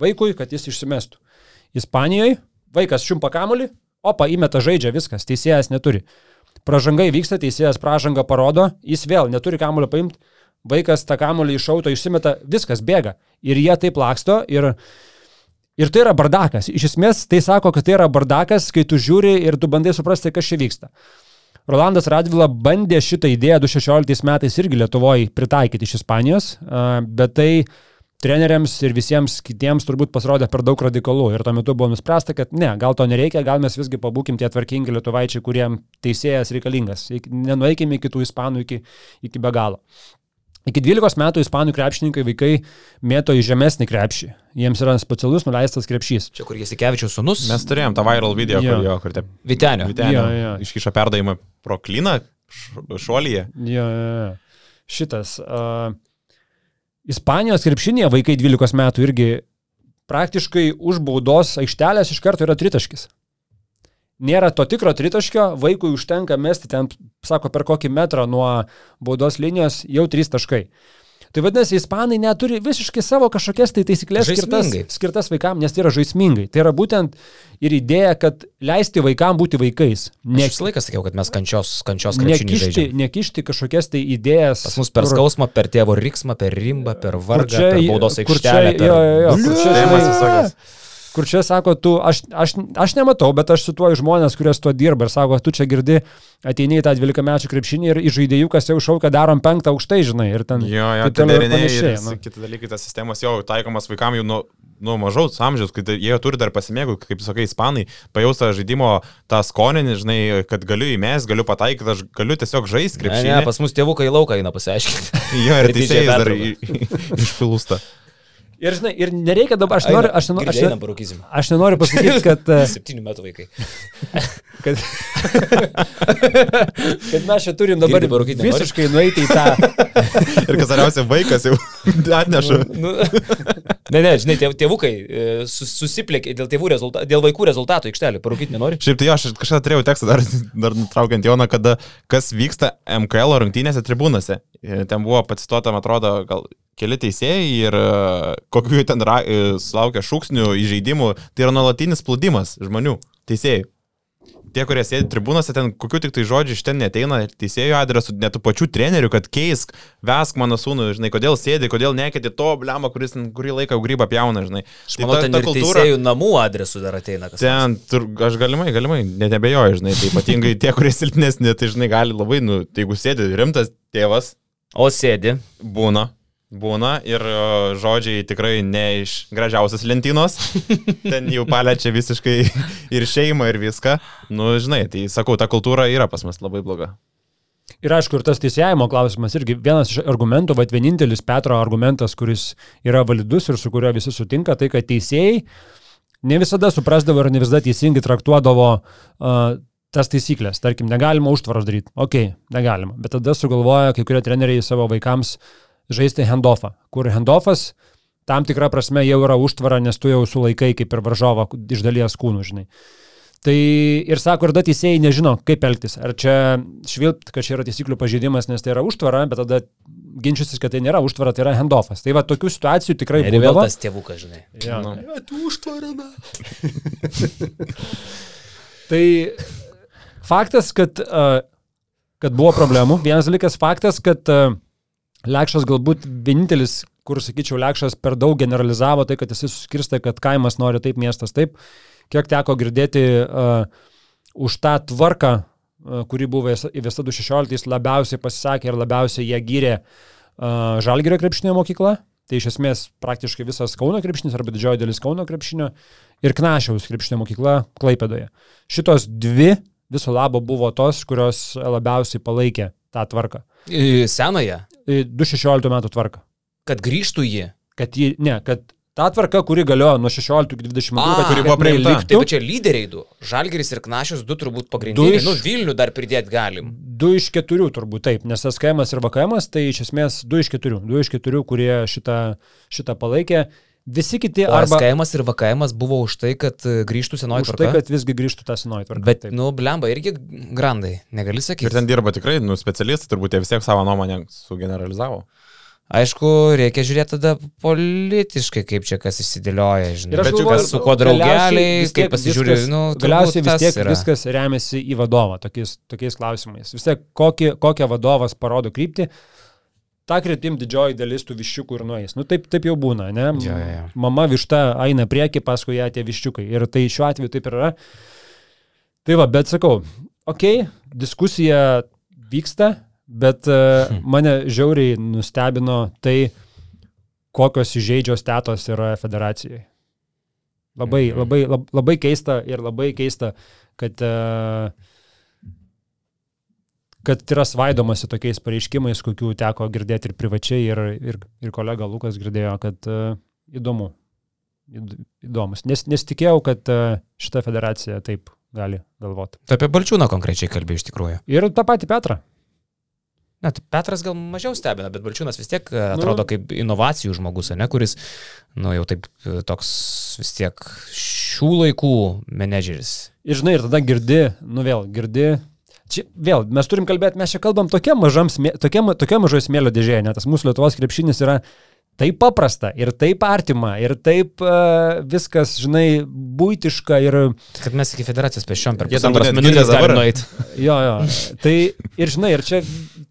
vaikui, kad jis išsimestų. Ispanijoje vaikas čiumpa kamuolį, opa, įmeta žaidžia viskas, teisėjas neturi. Pražangai vyksta, teisėjas pražangą parodo, jis vėl neturi kamulio paimti, vaikas tą kamulį iš auto išsimeta, viskas bėga. Ir jie taip laksto ir, ir tai yra bardakas. Iš esmės tai sako, kad tai yra bardakas, kai tu žiūri ir tu bandai suprasti, kas čia vyksta. Rolandas Radvila bandė šitą idėją 2016 metais irgi Lietuvoje pritaikyti iš Ispanijos, bet tai treneriams ir visiems kitiems turbūt pasirodė per daug radikalų. Ir tuo metu buvo nuspręsta, kad ne, gal to nereikia, gal mes visgi pabūkim tie tvarkingi lietuvaičiai, kuriem teisėjas reikalingas. Ik- Nenueikime iki tų ispanų iki, iki be galo. Iki 12 metų ispanų krepšininkai vaikai mėto į žemesnį krepšį. Jiems yra specialus nuleistas krepšys. Čia kur Jasikevičiaus sunus. Mes turėjom tą viral video, Jo. kur jo, kur te Vitenio. Vitenio Jo, jo. iškiša perdavimą pro kliną š- šuolyje. Jo, jo, jo. Šitas. Uh, Ispanijos krepšinėje vaikai 12 metų irgi praktiškai už baudos aikštelės iš karto yra tritaškis. Nėra to tikro tritaškio, vaikui užtenka mesti ten, sako, per kokį metrą nuo baudos linijos jau trys taškai. Tai vadinasi, ispanai neturi visiškai savo kažkokias tai taisyklės skirtas, skirtas vaikams, nes tai yra žaismingai. Tai yra būtent ir idėja, kad leisti vaikams būti vaikais. Ne visą laiką sakiau, kad mes kančios, kančios nekišti, nekišti kažkokias tai idėjas. Pas mus per kur- skausmą, per tėvo riksmą, per rimbą, per vargą, čia- per baudos kur čia- aikštelę. Per... jo, jo, jo, kur čia, Šeimas žinai, visokias. Kur čia sako, tu, aš, aš, aš nematau, bet aš cituoju žmonės, kurie su tuo dirba ir sako, tu čia girdi, ateini į tą 12 metų krepšinį ir iš žaidėjukas jau šaukia, darom penktą aukštai, žinai. Ir ten, Jo, jo, tai ir deriniai ir visi nu. kiti dalykai, tas sistemas jau taikomas vaikams jau nuo, nuo mažaus amžiaus, kai tai- jie turi dar pasimėgauti, kaip sakai, ispanai, pajaustą žaidimo tą skonį, žinai, kad galiu įmės, galiu pataikyti, aš galiu tiesiog žaisti Ne, krepšinį. ne, pas mus tėvukai lauką eina pasiaiškinti. Jo, ir (laughs) didžiąją teisėjas dar (laughs) išpilūsta. Ir, žinai, ir nereikia dabar, aš noriu, aš, nenoriu, aš, Einam, ne- parūkysim. aš nenoriu pasakyti, (laughs) kad, e, Septynių metų vaikai. (laughs) kad, (laughs) kad mes čia turim dabar Girdi, visiškai nueiti į tą. Ir kas geriausia, vaikas jau atneša. Nu, ne, ne, žinai, tėv, tėvukai e, sus, susiplėkė dėl, tėvų rezulta, dėl vaikų rezultatų aikštelį. Parūkyti nenori? Šiaip tai jo, aš kažkada turėjau tekstą dar, dar nutraukiant Joną, kada kas vyksta MKL rungtynėse tribūnose. Ir Ten buvo pacituota, man atrodo, gal keli teisėjai ir e, kokiu jų ten ra, e, sulaukia šūksnių, įžeidimų. Tai yra nuolatinis plūdimas žmonių, teisėjų. Tie, kurie sėdi tribūnose, ten kokiu tik tai žodžiu iš ten neteina, teisėjų adresu, net tų pačių trenerių, kad keisk, vesk mano sūnų, žinai, kodėl sėdi, kodėl nekėti to blemą, kuris kurį laiką grybą pjauna, žinai. Aš manau, ten ir teisėjų namų adresų dar ateina. Ten, tur, aš galimai, galimai, net nebejoju, žinai, tai ypatingai tie, kurie silpnesni, tai žinai, gali labai, nu, tai jeigu sėdi rimtas tėvas, O sėdi. būna, būna ir žodžiai tikrai ne iš gražiausios lentynos, (laughs) ten jau paliečia visiškai ir šeimą ir viską, nu, žinai, tai sakau, ta kultūra yra pas mus labai bloga. Ir aišku, ir tas teisėjimo klausimas irgi vienas iš argumentų, bet vienintelis Petro argumentas, kuris yra validus ir su kuriuo visi sutinka, tai kad teisėjai ne visada suprasdavo ir ne visada teisingai traktuodavo uh, tas taisyklės. Tarkim, negalima užtvaros daryti. Ok, negalima. Bet tada sugalvoja kai kurie treneriai savo vaikams žaisti handoffą, kur handoffas tam tikrą prasme jau yra užtvara, nes tu jau sulaikai kaip ir varžovą iš dalies kūnų, žinai. Tai ir sako, ir tada teisėjai nežino, kaip elgtis. Ar čia švilpt, kad čia yra taisyklių pažeidimas, nes tai yra užtvara, bet tada ginčysis, kad tai nėra užtvara, tai yra handoffas. Tai va, tokių situacijų tikrai Ir vėl tas tėvukas, žinai. Jo. Nu. Tu užtvarame. (laughs) Tai faktas, kad, kad buvo problemų. Vienas dalykas faktas, kad Lekšas galbūt vienintelis, kur, sakyčiau, Lekšas per daug generalizavo tai, kad jis suskirsta, kad kaimas nori taip, miestas taip. Kiek teko girdėti uh, už tą tvarką, uh, kuri buvo įvesta 2016, labiausiai pasisakė ir labiausiai ją gyrė uh, Žalgirio krepšinio mokykla. Tai iš esmės praktiškai visas Kauno krepšinis arba didžioji dalis Kauno krepšinio ir Knašiaus krepšinio mokykla Klaipėdoje. Šitos dvi viso labo buvo tos, kurios labiausiai palaikė tą tvarką. Senąją. E, 2016 metų tvarką. Kad grįžtų jį. Kad jį, ne, kad ta tvarka, kuri galiojo nuo 16 iki 20 metų, kuri buvo priimta. Taip, čia lyderiai du. Žalgeris ir Knašius du turbūt pagrindiniai. Du iš- Nu, Vilnių dar pridėti galim. Du iš keturių turbūt taip, nes SKM ir VKM, tai iš esmės du iš keturių. Du iš keturių, kurie šitą, šitą palaikė. Visi kiti O arba SKM ir VKM buvo už tai, kad e, grįžtų senoji už tvarka. tai, kad visgi grįžtų tą senoji tvarka. Bet, taip. nu, blemba, irgi grandai, negali sakyti. Ir ten dirba tikrai, nu, specialistai, turbūt jie vis tiek savo nuomonę sugeneralizavo. Aišku, reikia žiūrėti tada politiškai, kaip čia kas išsidėlioja, žinai. Bet galvoju, kas su kuo galiausiai draugeliai, kaip pasižiūri, viskas- nu, Galiausiai vis tiek yra. viskas remiasi į vadovą tokiais, tokiais klausimais. Vis tiek kokį, kokią vadovas parodo kryptį, tą kryptim didžioji dalis tų viščiukų ir nueis. Nu taip, taip jau būna, ne? Jo, jo, jo. Mama višta eina prieki, paskui ją tie viščiukai. Ir tai šiuo atveju taip yra. Tai va, bet sakau, okei, okay, diskusija vyksta, bet uh, (laughs) mane žiauriai nustebino tai, kokios įžeidžios tetos yra federacijai. Labai, Mhm. labai, lab, labai keista ir labai keista, kad, uh, kad yra svaidomasi tokiais pareiškimais, kokių teko girdėti ir privačiai, ir, ir, ir kolega Lukas girdėjo, kad uh, įdomu. Įd- Įdomus. Nes, nesitikėjau, kad uh, šita federacija taip gali galvoti. Tu apie Balčiūną konkrečiai kalbėjai iš tikrųjų. Ir tą patį Petrą. Net Petras gal mažiau stebina, bet Balčiūnas vis tiek e, Nu. atrodo kaip inovacijų žmogus, ne, kuris, nu jau taip toks vis tiek šių laikų menedžeris. Ir žinai, ir tada girdi, nu vėl, girdi. Čia vėl, mes turim kalbėti, mes čia kalbam tokia, mažam, tokia, tokia mažoje smėlio dėžėje, net tas mūsų Lietuvos krepšinis yra taip paprasta ir taip artima ir taip uh, viskas, žinai, būtiška ir Kad mes iki federacijos pešiom per pusantros minutės dabar. nueiti. (laughs) jo, jo. Tai ir žinai, ir čia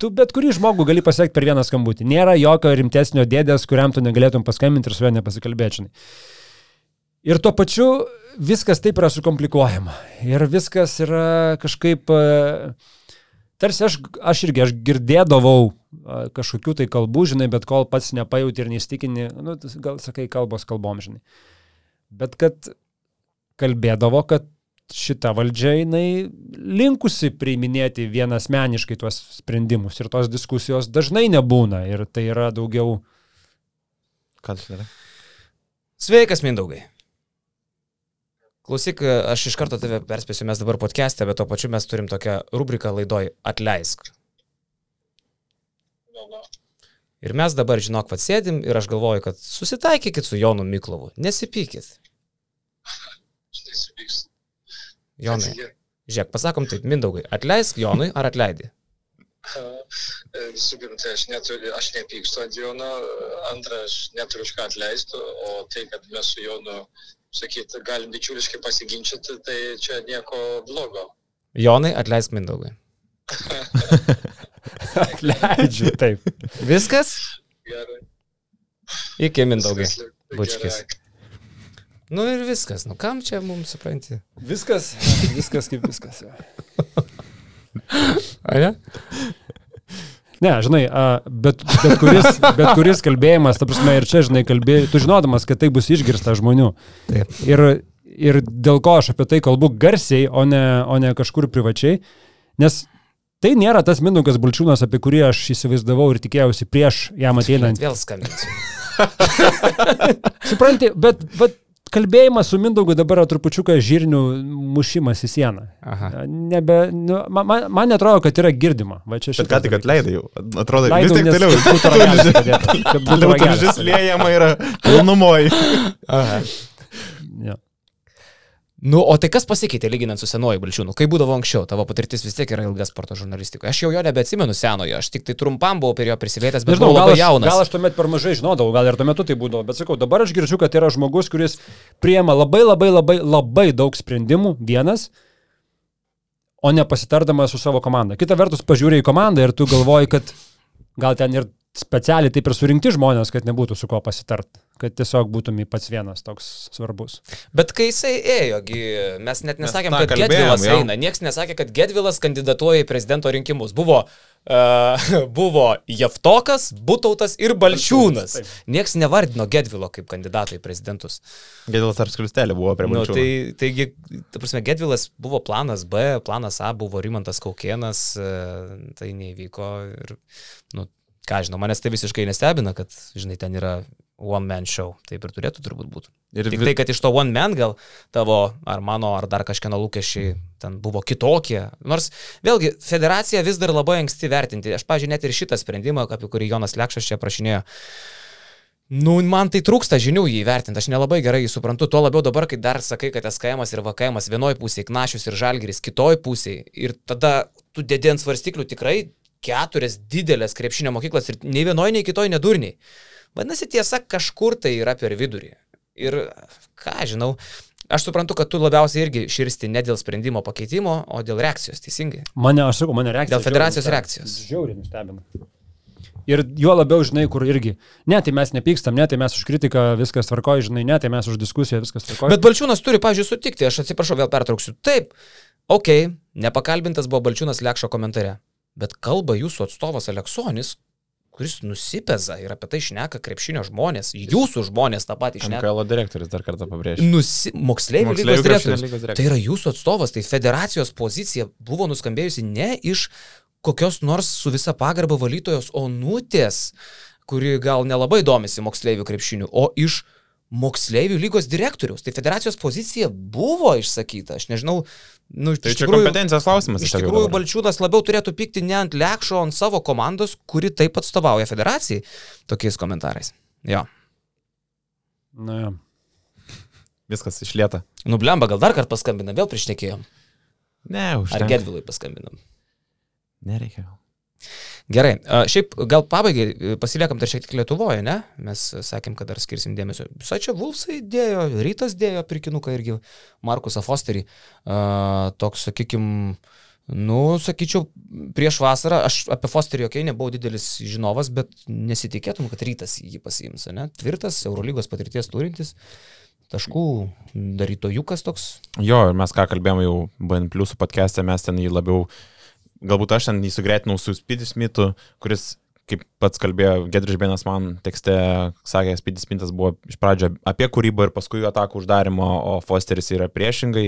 tu bet kurį žmogų gali pasiekti per vieną skambutį. Nėra jokio rimtesnio dėdės, kuriam tu negalėtum paskambinti ir su juo nepasikalbėti, žinai. Ir tuo pačiu viskas taip yra sukomplikuojama. Ir viskas yra kažkaip... e, Tarsi aš, aš irgi, aš girdėdavau a, kažkokių tai kalbų, žinai, bet kol pats nepajauti ir neįstikini, nu, gal sakai kalbos kalbom, žinai. Bet kad kalbėdavo, kad šita valdžia, jinai linkusi priiminėti vienasmeniškai tuos sprendimus ir tos diskusijos dažnai nebūna ir tai yra daugiau yra? Sveikas, Mindaugai. Klausyk, aš iš karto tave perspėsiu, mes dabar podcast'e, bet to pačiu mes turim tokią rubriką laidoj Atleisk. Ir mes dabar, žinok, vad sėdim ir aš galvoju, kad susitaikykit su Jonu Miklovu, nesipykit. Jonai, žiūrėk, pasakom taip, Mindaugai, atleisk Jonui ar atleidi? Visų pirma, tai aš, neturiu, aš nepykstu ant Jono, antra, aš neturiu už ką atleisti, o tai, kad mes su Jonu, sakyti, galim bičiuliškai pasiginčyti, tai čia nieko blogo. Jonai, atleisk Mindaugui. (laughs) Atleidžiu, taip. Viskas? Gerai. Iki Mindaugai. Viskas Bučkis. Nu ir viskas, nu kam čia mums supranti? Viskas, (laughs) viskas kaip viskas. jo. A, ne? Ne, žinai, a, bet, bet, kuris, bet kuris kalbėjimas, ta prasme, ir čia, žinai, kalbėjai, tu žinodamas, kad tai bus išgirsta žmonių. Taip. Ir, ir dėl ko aš apie tai kalbu garsiai, o ne, o ne kažkur privačiai, nes tai nėra tas Mindaugas Bulčiūnas, apie kurį aš įsivaizdavau ir tikėjausi prieš jam ateinant. Vėl skambinsiu. (laughs) Supranti, bet, bet kalbėjimas su Mindaugu dabar yra trupučiuką žirnių mušimas į sieną. Aha. Nebe, nu, man, man, netrodo, kad yra girdima. Va, čia Bet ką tik atleidai jau. Atrodo, vis Leidau, tik nes toliau. būtų ragelis (laughs) būtų ragelis liejama yra pilnumoji. Nu, o tai kas pasikeitė lyginant su senuoju Balčiūnu? Kaip būdavo anksčiau? Tavo patirtis vis tiek yra ilga sporto žurnalistikoje. Aš jau jo nebeatsimenu senojo, aš tik tai trumpam buvau prie jo prisivėtęs, bet Nežinau, buvau gal labai aš, jaunas. gal aš tuomet per mažai žinodavau, gal ir tuo metu tai būdavo, bet sakau, dabar aš girdžiu, kad yra žmogus, kuris priema labai labai labai labai daug sprendimų vienas, o ne pasitardamas su savo komanda. Kita vertus, pažiūrėjai į komandą ir tu galvoji, kad gal ten ir specialiai taip ir surinkti žmonės, kad nebūtų su kuo pasitart, kad tiesiog būtum į pats vienas toks svarbus. Bet kai jisai ėjo, gi, mes net Mes nesakėm, tą kad kalbėjom, Gedvilas jau. eina. Niekas nesakė, kad Gedvilas kandidatuoja į prezidento rinkimus. Buvo, uh, (laughs) buvo Jeftokas, Butautas ir Balčiūnas. Niekas nevardino Gedvilo kaip kandidato į prezidentus. Gėdėlas ar skliustelė buvo prie Nu, manęs. tai, taigi, ta prasme, Gedvilas buvo planas B, planas A buvo Rimantas Kaukienas, e, tai neįvyko ir, nu, ką žinau, manęs tai visiškai nestebina, kad, žinai, ten yra one man show. Taip ir turėtų turbūt būti. Ir Tik tai, kad iš to one man gal tavo ar mano ar dar kažkieno lūkesčiai ten buvo kitokie. Nors vėlgi federacija vis dar labai anksti vertinti. Aš, pažiūrėjau, net ir šitą sprendimą, apie kurį Jonas Lekšas čia prašinėjo. Nu, man tai trūksta žinių jį įvertinti, aš nelabai gerai jį suprantu, tuo labiau dabar, kai dar sakai, kad SKM ir VKM vienoje pusėje, Knašius ir Žalgiris kitoje pusėje ir tada tu dėdė ant svarstyklių tikrai keturias didelės krepšinio mokyklas ir nei vienoje, nei kitoje nedurniai. Vadinasi, tiesa, kažkur tai yra per vidurį. Ir ką žinau, aš suprantu, kad tu labiausiai irgi širsti ne dėl sprendimo pakeitimo, o dėl reakcijos, teisingai. Mane, aš sakau, mane reakcija. Dėl federacijos žiauriai reakcijos. Žiauriai nustebino. Ir juo labiau, žinai, kur irgi, ne, tai mes nepykstam, ne, tai mes už kritiką viskas tvarkoja, žinai, ne, tai mes už diskusiją viskas tvarkoja. Bet Balčiūnas turi, pažiūrėjau, sutikti, aš atsiprašau, vėl pertrauksiu. Taip, ok, nepakalbintas buvo Balčiūnas Lekšo komentare, bet kalba jūsų atstovas Aleksonis, kuris nusipeza ir apie tai šneka krepšinio žmonės, jūsų žmonės tą patį šneka. MKL direktorius dar kartą pabrėžė. Nusi... Moksleivių lygos direktorius. lygos Tai direktorius. yra jūsų atstovas, tai federacijos pozicija buvo nuskambėjusi ne iš kokios nors su visa pagarba valytojos onutės, kuri gal nelabai domisi moksleivių krepšiniu, o iš moksleivių lygos direktoriaus. Tai federacijos pozicija buvo išsakyta. Aš nežinau, nu, Tai iš čia tikrųjų, kompetencijos klausimas. iš tikrųjų dabar. Balčiūnas labiau turėtų pykti ne ant Lekšo, o ant savo komandos, kuri taip atstovauja federacijai tokiais komentarais. Jo. Na, jo. Viskas išlieta. Nublemba, gal dar kartą paskambinam, vėl priešnekėjom. Ne, Ar užtenka. Gedvilui paskambinam. Nereikia. Gerai, šiaip gal pabaigai e, pasiliekam dar šiek tiek Lietuvoje, ne? Mes sakėm, kad dar skirsim dėmesio. Visai čia Vulfsai dėjo, Rytas dėjo prikinuką irgi Markusą Fosterį. Toks, sakykim, nu, sakyčiau, prieš vasarą, aš apie Fosterį jokiai nebuvau didelis žinovas, bet nesitikėtum, kad Rytas jį pasiims, ne? Tvirtas, Eurolygos patirties turintis, taškų darytojukas toks. Jo, ir mes ką kalbėjome jau BN Plus podcast'e, mes ten jį labiau, galbūt aš ten jį sugretinau su Speedy Smithu, kuris, kaip pats kalbėjo, Gedrižbėnas man tekste sakė, Speedy Smithas buvo iš pradžio apie kūrybą ir paskui atakų uždarimo, o Fosteris yra priešingai,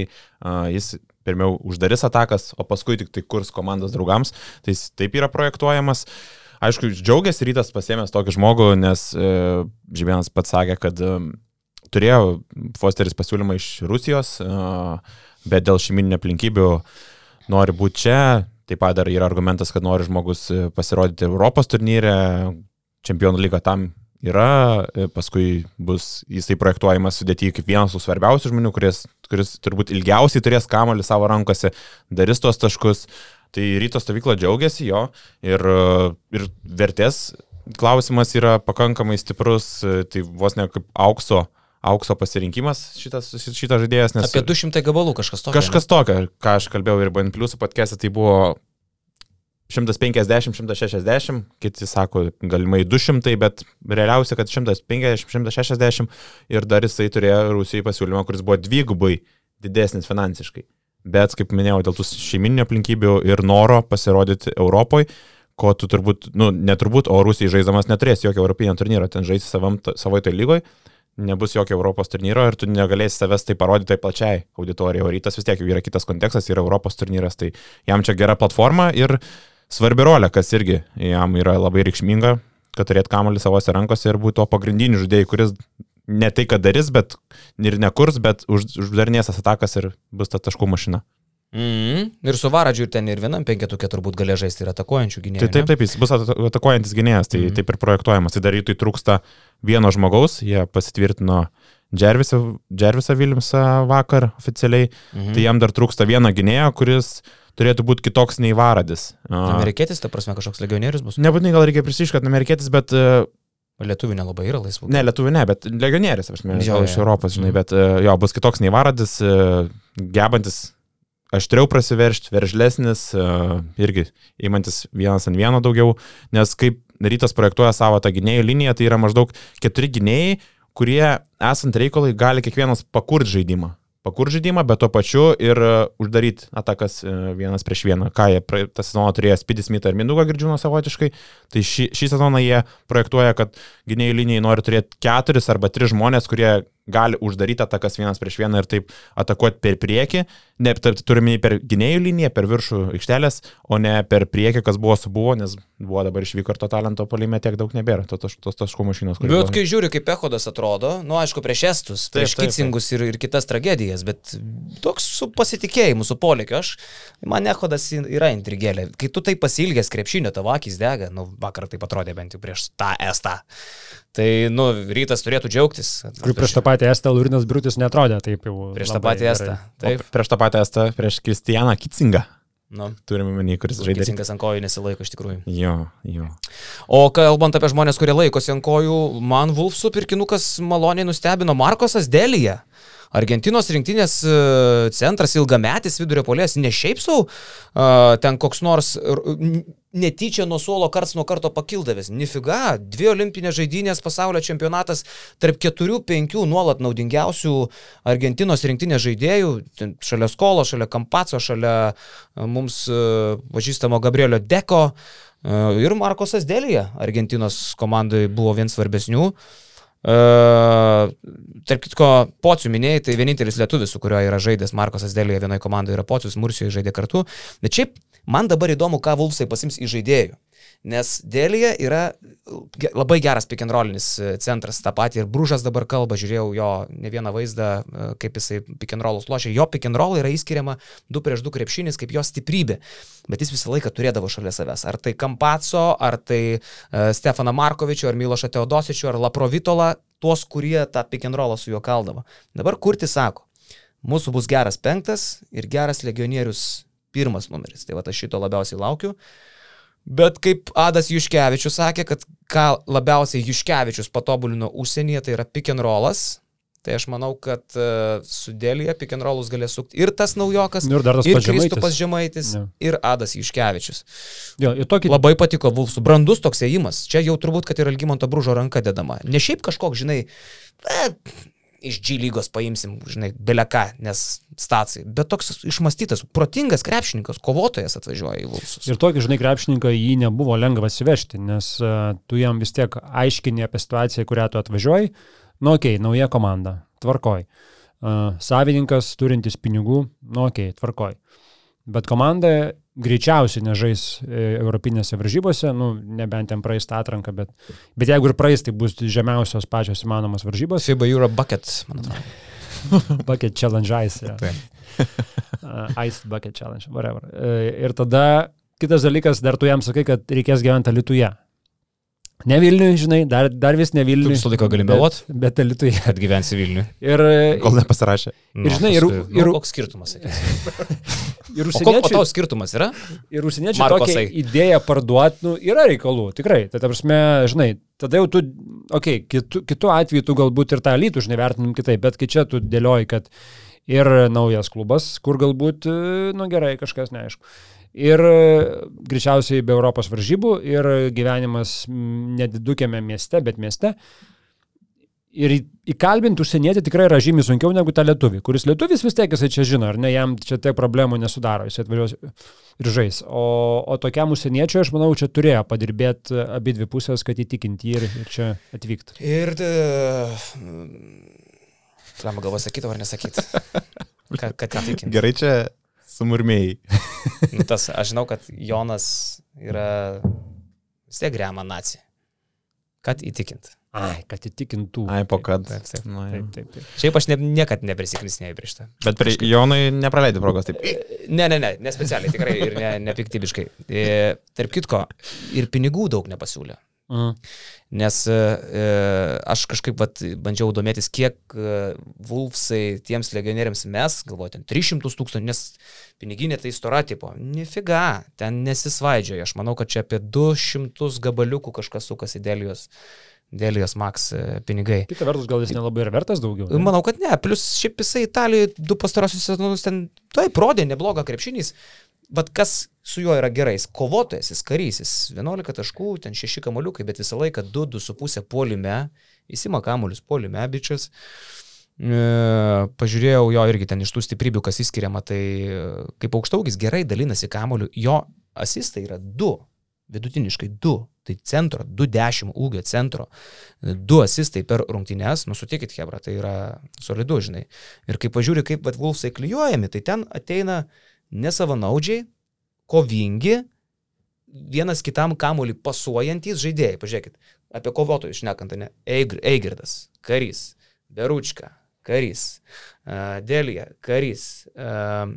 jis pirmiau uždarys atakas, o paskui tik tai kurs komandos draugams, tai jis taip yra projektuojamas. Aišku, džiaugiasi rytas pasėmęs tokį žmogų, nes e, Žibėnas pats sakė, kad e, turėjo Fosteris pasiūlymą iš Rusijos, bet dėl šeiminio aplinkybių nori būti čia. Taip pat dar yra argumentas, kad nori žmogus pasirodyti Europos turnyre, čempionų lyga tam yra, paskui bus jisai projektuojamas sudėti kaip vienas tų svarbiausių žmonių, kuris, kuris turbūt ilgiausiai turės kamolį savo rankose, darys tuos taškus. Tai ryto stovykla džiaugiasi jo ir, ir vertės klausimas yra pakankamai stiprus, tai vos ne kaip aukso aukso pasirinkimas šitas, šitas žaidėjas. Nes, Apie 200 gabalų kažkas tokio. Kažkas tokio, ką aš kalbėjau ir BN Plus podcast'e, tai buvo 150, 160, kiti sako galimai 200, bet realiausia, kad 150, 160 ir dar jisai turėjo Rusijai pasiūlymą, kuris buvo dvigubai didesnis finansiškai. Bet, kaip minėjau, dėl tų šeiminio aplinkybių ir noro pasirodyti Europoje, ko tu turbūt, nu, neturbūt, o Rusijai žaiddamas neturės jokio europinio turnyro, ten žaisi savam, savoje tai lygoje, nebus jokio Europos turnyro ir tu negalėsi savęs tai parodyti tai plačiai auditorijai, o rytas vis tiek jau yra kitas kontekstas, yra Europos turnyras, tai jam čia gera platforma ir svarbi rolė, kas irgi jam yra labai reikšminga, kad turėt kamalį savose rankose ir būtų to pagrindiniu žaidėjai, kuris ne tai, kad darys, bet ir nekurs, bet uždarinės tas atakas ir bus ta taškų mašina. Mm, ir su Varadžiu ten ir vienam penketukė turbūt galės žaisti ir atakuojančių gynėjų. Tai taip, taip, jis bus atakuojantis gynėjas, tai mm. taip ir projektuojamas. Tai darytui trūksta vieno žmogaus, jie pasitvirtino Džervisą, Džervisą Viljamsą vakar oficialiai, mm tai jam dar trūksta vieno gynėjo, kuris turėtų būti kitoks nei Varadis. Amerikietis, ta prasme, kažkoks legionierius bus? Nebūtinai gal reikia prisiškti, kad amerikietis, bet uh, Lietuvių nelabai yra laisvų. Ne, lietuvių ne, bet legionierius, aš manau, iš Europos, žinai, mm. bet jo, bus kitoks nei Varadis, gebantis aštriau prasiveršti, veržlesnis, e, irgi įmantis vienas ant vieno daugiau, nes kaip rytas projektuoja savo tą gynėjų liniją, tai yra maždaug keturi gynėjai, kurie esant reikalai gali kiekvienas pakurti žaidimą pakurt žaidimą, bet tuo pačiu ir e, uždaryti atakas e, vienas prieš vieną. Ką jie tą sezoną turėjo Spidis Smith ir Mindugo Girdžiūno savotiškai, tai šį, šį sezoną jie projektuoja, kad gynėjų linijai nori turėti keturis arba tris žmonės, kurie gali uždaryti atakas vienas prieš vieną ir taip atakuoti per priekį, ne, turime per gynėjų liniją, per viršų aikštelės, o ne per priekį, kas buvo su buvo, nes buvo dabar išvyko ir to talento palime tiek daug nebėra, to, tos, tos taškų mašinos. Bet buvo. kai žiūri, kaip Ehodas atrodo, nu aišku, prieš estus, prieš taip, kicingus taip, taip. Ir, ir kitas tragedijas, bet toks su pasitikėjimu, su polėkiu, aš, man Ehodas yra intrigėlė. Kai tu tai pasilgęs krepšinio, tavo akis dega, nu vakar tai atrodė bent jau prieš tą estą. Tai, nu, rytas turėtų džiaugtis. Kur prieš tą patį Estą Lurinas Briutis netrodė taip jau. Prieš tą patį Estą. Taip. O prieš tą patį Estą, prieš Kristijaną Kicingą. Nu. Turime menį, kuris žaidė. Kicingas ant kojų nesilaiko iš tikrųjų. Jo, jo. O kalbant apie žmonės, kurie laikosi ant kojų, man Wolfsų pirkinukas maloniai nustebino Markosas Delyje. Argentinos rinktinės e, centras ilgametis vidurio polės, ne šiaip sau, ten koks nors netyčia nuo suolo karts nuo karto pakildavęs. Nifiga, dvi olimpinės žaidynės pasaulio čempionatas tarp keturių, penkių nuolat naudingiausių Argentinos rinktinės žaidėjų, šalia Skolo, šalia Kampaco, šalia mums pažįstamo Gabrielio Deko ir Markosas Delija. Argentinos komandai buvo vien svarbesnių. Uh, tarp kitko, Pocių minėjai, tai vienintelis lietuvis, su kuriuo yra žaidęs Markosas Delija vienoje komandoje yra Pocius, Mursijoje žaidė kartu. Bet šiaip man dabar įdomu, ką Vulfsai pasims į žaidėjų. Nes Delija yra labai geras rollinis e, centras, tą patį ir Brūžas dabar kalba, žiūrėjau jo ne vieną vaizdą, e, kaip jisai rollus lošia. Jo roll yra įskiriama 2 prieš 2 krepšinis kaip jo stiprybė, bet jis visą laiką turėdavo šalia savęs. Ar tai Kampaco, ar tai uh, Stefaną Markovičių, ar Milošą Teodosičių, ar Laprovitolą, tuos, kurie tą rollą su juo kaldavo. Dabar Kurti sako, mūsų bus geras penktas ir geras legionierius pirmas numeris. Tai va aš šito labiausiai laukiu. Bet kaip Adas Juškevičius sakė, kad ką labiausiai Juškevičius patobulino užsienyje, tai yra pick and rollas. Tai aš manau, kad uh, su Dėlėje pick and rollus galės sukti ir tas naujokas, ir, ir Kristupas Žemaitis, ja. ir Adas Juškevičius. Ja, tokį... Labai patiko Vulfsų. Brandus toks ėjimas. Čia jau turbūt, kad ir Algymanto Bružo ranka dedama. Ne šiaip kažkoks, žinai, e, iš G lygos paimsim, žinai, beleką, nes stacijai, bet toks išmastytas, protingas krepšininkas, kovotojas atvažiuoja į Vulsus. Ir tokį, žinai, krepšininką jį nebuvo lengva atsivežti, nes uh, tu jam vis tiek aiškini apie situaciją, kurią tu atvažiuoji, nu okei, okay, nauja komanda, tvarkoj. Uh, savininkas turintis pinigų, nu okei, okay, tvarkoj. Bet komanda greičiausiai nežais e, europinėse varžybose, nu, nebent ten praeis tą atranką, bet, bet jeigu ir praeis, tai bus žemiausios pačios įmanomos varžybos. FIBA Euro Bucket, man atrodo. (laughs) bucket Challenge Ice. Ja. (laughs) ice Bucket Challenge, whatever. Uh, ir tada kitas dalykas, dar tu jam sakai, kad reikės gyventi Lietuje. Ne Vilniui, žinai, dar, dar vis ne Vilniui. Visą laiką gali meluot? Bet, bet Lietuje. Kad gyvensi Vilniui. Ir, Kol nepasirašė. Ir žinai, ir- paskui- ir- nu, koks skirtumas? sakysim? (laughs) ir O koks o užsieniečiai, tau skirtumas yra? ir užsieniečiai Markosai. tokią idėją parduoti, nu, yra reikalų, tikrai. Tai ta prasme, žinai, tada jau tu, okei, okay, kitu, kitu atveju tu galbūt ir tą lytų užnevertinam kitaip, bet kai čia tu dėlioji, kad ir naujas klubas, kur galbūt, e, nu gerai, kažkas neaišku. Ir e, greičiausiai be Europos varžybų ir gyvenimas nedidukėme mieste, bet mieste. Ir įkalbinti užsienietį tikrai yra žymiai sunkiau negu tą lietuvį, kuris lietuvis vis tiek jisai čia žino, ar ne, jam čia tiek problemų nesudaro, jis atvažiuos ir žais. O, o tokiam užsieniečiui, aš manau, čia turėjo padirbėti abi dvi pusės, kad įtikinti jį ir, ir čia atvykti. Ir... Lemą galvo sakyti ar nesakyti. (laughs) Kad, kad įtikinti. Gerai čia sumurmėjai. Nu, tas, aš žinau, kad Jonas yra vis tiek grema nacija. Kad įtikinti. Ai, kad įtikintų. Ai, po kad. Taip, taip. Na, jau. Taip, taip, taip. Šiaip aš ne, niekad neprisikrinsinėjau prieš tą. Bet prie Jonui nepraleidai progos taip. Ne, ne, ne, nespecialiai, tikrai ir ne, nepiktybiškai. E, tarp kitko, ir pinigų daug nepasiūlė. Mhm. Nes e, e, aš kažkaip vat, bandžiau domėtis, kiek e, Vulfsai tiems legionieriams mes, galvoju, ten 300 tūkstančių, nes piniginė tai stora tipo. Nifiga, ten nesisvaidžioja. Aš manau, kad čia apie 200 gabaliukų kažkas sukasi Delijos, Delijos Max e, pinigai. Kita vertus, gal jis nelabai ir vertas daugiau. ne? Manau, kad ne. Plus šiaip jisai Italijoje du pastarosius sezonus ten, tai prodė neblogą krepšinys. Bet kas su juo yra gerai? Jis kovotojas, jis karys, jis 11 taškų, ten 6 kamoliukai, bet visą laiką 2-2,5 polime, įsima kamolius polime, bičias. E, pažiūrėjau jo irgi ten iš tų stiprybių, kas įskiriama, tai e, kaip aukštaugis gerai dalinasi kamoliu, jo asistai yra 2, vidutiniškai 2, tai centro, 2-10 ūgio centro, 2 asistai per rungtynes, nusutikit Hebra, tai yra solidu, žinai. Ir kai pažiūri, kaip Vulfsai klyjuojami, tai ten ateina nesavanaudžiai, kovingi, vienas kitam kamuolį pasuojantys žaidėjai. Pažiūrėkit, apie kovotojus šnekant, ne? Eigirdas, karys, Beručka, karys, Delija, karys, uh,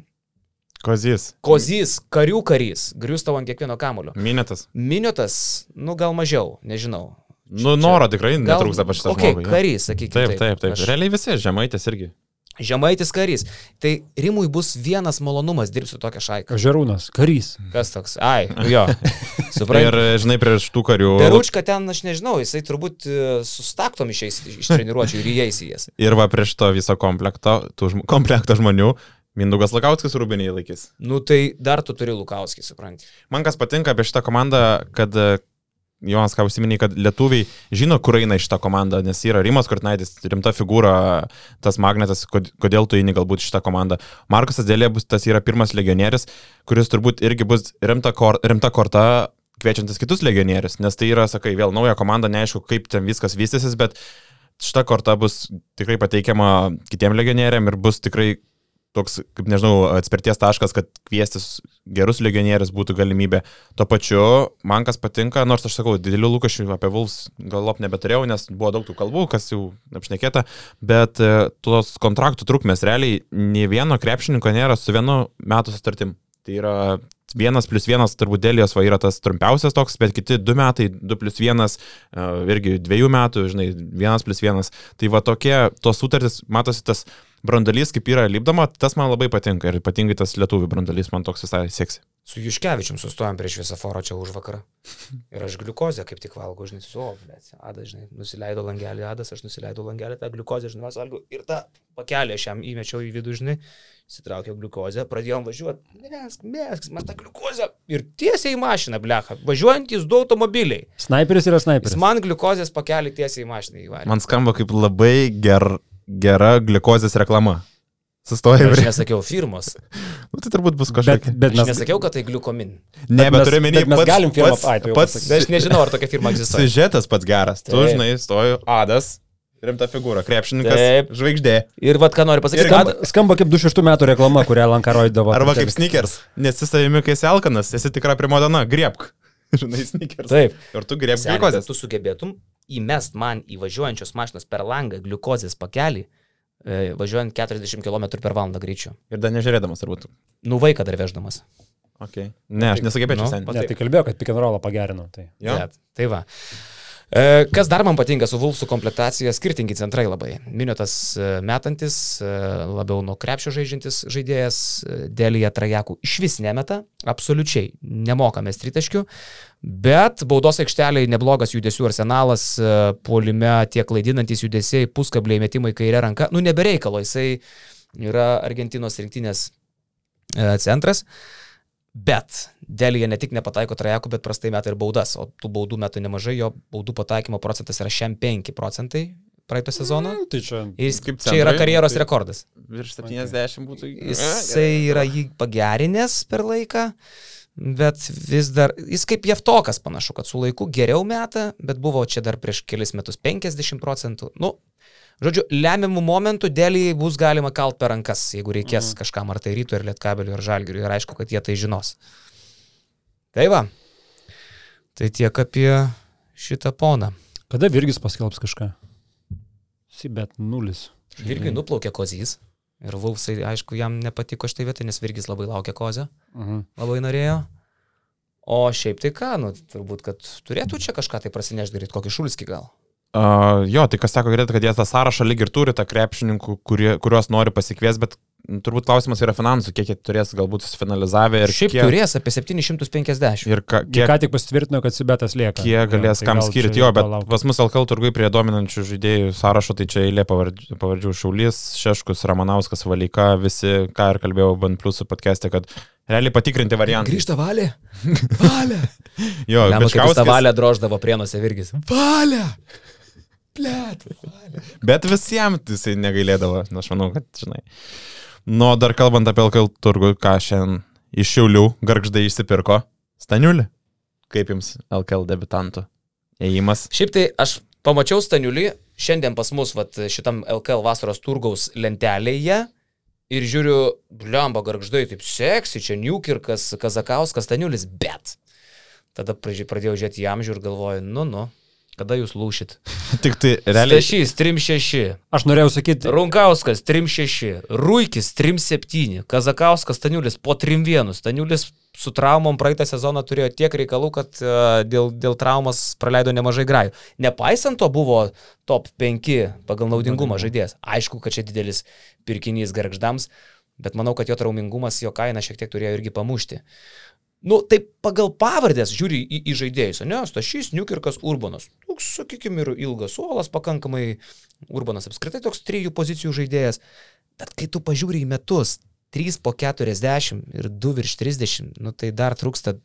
Kozys. Kozys, karių karys, grius tavo ant kiekvieno kamulio. Minėtas. Miniotas, nu gal mažiau, nežinau. Nu, noro tikrai netrūksta pa šitą okay, žmogų. karys, sakykime. Taip, taip, taip. Aš- Realiai visi, žemaitės irgi. Žemaitis karys. Tai Rimui bus vienas malonumas dirbti su tokia šaika. Žarūnas, karys. Kas toks? Ai, nu jo. (laughs) Suprantu. Ir, žinai, prieš tų karių. Beručka ten, aš nežinau, jisai turbūt e, su staktom išeis iš treniruočio ir įeis į jas. Ir va prieš to viso komplekto, žm komplekto žmonių, Mindaugas Lakauskas rūbiniai laikys. Nu tai dar tu turi Lukauskį, supranti. Man kas patinka apie šitą komandą, kad e, Jonas, ką užsiminė, kad lietuviai žino, kur eina šitą komandą, nes yra Rimas Kortnaitis, rimta figūra, tas magnetas, kod- kodėl tu eini galbūt šitą komandą. Markusas Dėlė bus, tas yra pirmas legionierius, kuris turbūt irgi bus rimta, kor, rimta korta kviečiantis kitus legionierius, nes tai yra, sakai, vėl nauja komanda, neaišku, kaip ten viskas vystysis, bet šita korta bus tikrai pateikiama kitiem legionieriam ir bus tikrai toks, kaip nežinau, atspirties taškas, kad kviestis gerus legionierius būtų galimybė. Tuo pačiu, man kas patinka, nors aš sakau, didelių lūkesčių apie Vulfs galop nebeturėjau, nes buvo daug tų kalbų, kas jau apšnekėta, bet e, tos kontraktų trukmės realiai nei vieno krepšininko nėra su vienu metų sutartim. Tai yra vienas plus vienas, turbūt Dėlijos va yra tas trumpiausias toks, bet kiti du metai, du plus vienas, e, irgi dviejų metų, žinai, vienas plus vienas. Tai va tokie, tos sutartys, matosi tas brandalys, kaip yra lipdama, tas man labai patinka ir ypatingai tas lietuvių brandalys man toks visai seksi. Su Juškevičium sustojom prieš visą forą čia už vakarą. Ir aš gliukozę kaip tik valgau, žinai, su, o, bet, Adas, žinai, nusileido langelį, Adas, aš nusileidau langelį, tą gliukozę, žinai, mes valgau. Ir tą pakelį aš jam įmečiau į vidų, žinai, įsitraukiau gliukozę, pradėjom važiuoti, mesk, mesk, man tą gliukozę. Ir tiesiai į mašiną, blecha, važiuojantys du automobiliai. Sniperis yra Jis sniperis. man gliukozės pakelį tiesiai į mašiną įvarė. Man skamba kaip labai ger, gera gliukozės reklama. Sustoja Aš nesakiau firmos. (laughs) Nu, tai turbūt bus Bet, kažkokia. bet Aš mes, nesakiau, kad tai gliukomin. Ne, bet bet mes- turiu menį, bet mes galim firmą- pats, ai, tai jau pats. Bet aš nežinau, ar tokia firma egzistuoja. Siužetas pats geras. Tu, Taip. žinai, stoju Adas Rimta figūra, krepšininkas, Taip. žvaigždė. Ir vad ką noriu pasakyti, Skamba, kad skamba kaip 26 metų reklama, kurią Lanka rodydavo. Arba kaip sneakers, nesi savimi, kai esi alkanas, esi tikra primodana, griebk. (laughs) Žinai, sneakers. Taip. Ir tu kad gliukozės. tu sugebėtum įmest man į važiuojančios mašinos per langą gliukozės pakelį, e, važiuojant 40 km per valandą greičiu. Ir dar nežiūrėdamas turbūt. Nu vaiką dar veždamas. Okay. Ne, aš nesugebėčiau Nu, seniai. Ne, tai kalbėjo, kad rollą pagerino. Tai. Jo. Bet, tai va. E, Kas dar man patinka su Vulfsų komplektacija, skirtingi centrai labai. Miniotas e, metantis, e, labiau nuo krepšio žaidžiantis žaidėjas, dėlėje trajakų iš vis nemeta, absoliučiai nemokame tritaškių, bet baudos aikšteliai neblogas judesių arsenalas, puolime tie klaidinantis judesiai, puskabliai metimai kairė ranka, nu nebereikalo, jisai yra Argentinos rinktinės centras. Bet Dėlėje ne tik nepataiko trajakų, bet prastai meta ir baudas, o tų baudų metų nemažai, jo baudų pataikymo procentas yra šiam 5 procentai praeito sezono. Nu, tai čia. Ir jis, Kaip čia yra centrai, karjeros tai- rekordas. Virš 70 būtų. Jisai yra jį pagerinęs per laiką, bet vis dar, jis kaip Jeftokas panašu, kad su laiku geriau meta, bet buvo čia dar prieš kelis metus 50 procentų. Nu, žodžiu, lemiamų momentų dėlį bus galima kalt per rankas, jeigu reikės mhm. kažkam ar tai rytų, ar lietkabelių, ar žalgirių. Ir aišku, kad jie tai žinos. Tai va. Tai tiek apie šitą poną. Kada Virgis paskelbs kažką? Sibet nulis. Irgi nuplaukė kozys. Ir Vulfsai, aišku, jam nepatiko štai vietai, nes Virgis labai laukia kozio. Mhm. labai norėjo. O šiaip tai ką, nu, turbūt, kad turėtų čia kažką tai prasineš daryti, kokį šulskį gal. Uh, jo, tai kas sako gerai, kad jie tą sąrašą lyg ir turi, tą krepšininkų, kurie, kuriuos nori pasikvies, bet m, turbūt klausimas yra finansų, kiek jie turės galbūt sufinalizavę ir Ir šiaip kiek, turės apie 750. Jie ir ka, kiek... ką kiek, tik pasitvirtino, kad Sibetas lieka. kiek galės Jo, tai kam skirti jo, bet palauk. pas mus LKL turgui prie dominančių žaidėjų sąrašo, tai čia eilė pavardžių, pavardžių Šaulys, Šeškus, Ramanauskas, Valika, visi, ką ir kalbėjau Ban Plusų podcast'e, kad realiai patikrinti variantai. Grįžta valė. (laughs) Valė. Jo, kaip jis tą valę droždavo prienuose Virgis. Valė. Blet. Bet visiems jisai negailėdavo, nu, aš manau, kad, žinai. Nu, dar kalbant apie LKL turgų, ką šiandien iš Šiaulių garždai išsipirko. Staniulį. Kaip jums LKL debutantų? Ėjimas. Šiaip tai aš pamačiau Staniulį šiandien pas mus vat, šitam LKL vasaros turgaus lentelėje ir žiūriu, bliamba garždai, taip seksi, čia Niukirkas, Kazakauskas, Staniulis, bet. Tada pradėjau žiūrėti į amžių ir galvoju, nu, nu, kada jūs lūšit? (laughs) Tik tai realiai. Stašys 3-6. Aš norėjau sakyti, Runkauskas 3-6, Ruikis 3-7, Kazakauskas Staniulis po 3-1. Staniulis su traumom praeitą sezoną turėjo tiek reikalų, kad uh, dėl, dėl traumas praleido nemažai grajų. Nepaisant to buvo top 5 pagal naudingumą žaidėjas. Aišku, kad čia didelis pirkinys garždams, bet manau, kad jo traumingumas, jo kaina šiek tiek turėjo irgi pamušti. Nu, tai pagal pavardės žiūri į, į žaidėjus, ne? Stašys, Niukirkas, Urbanas. Toks, sakykime, ir ilgas suolas, pakankamai Urbanas apskritai toks trijų pozicijų žaidėjas. Bet kai tu pažiūri į metus, 3 po 40 ir 2 virš 30, nu tai dar trūksta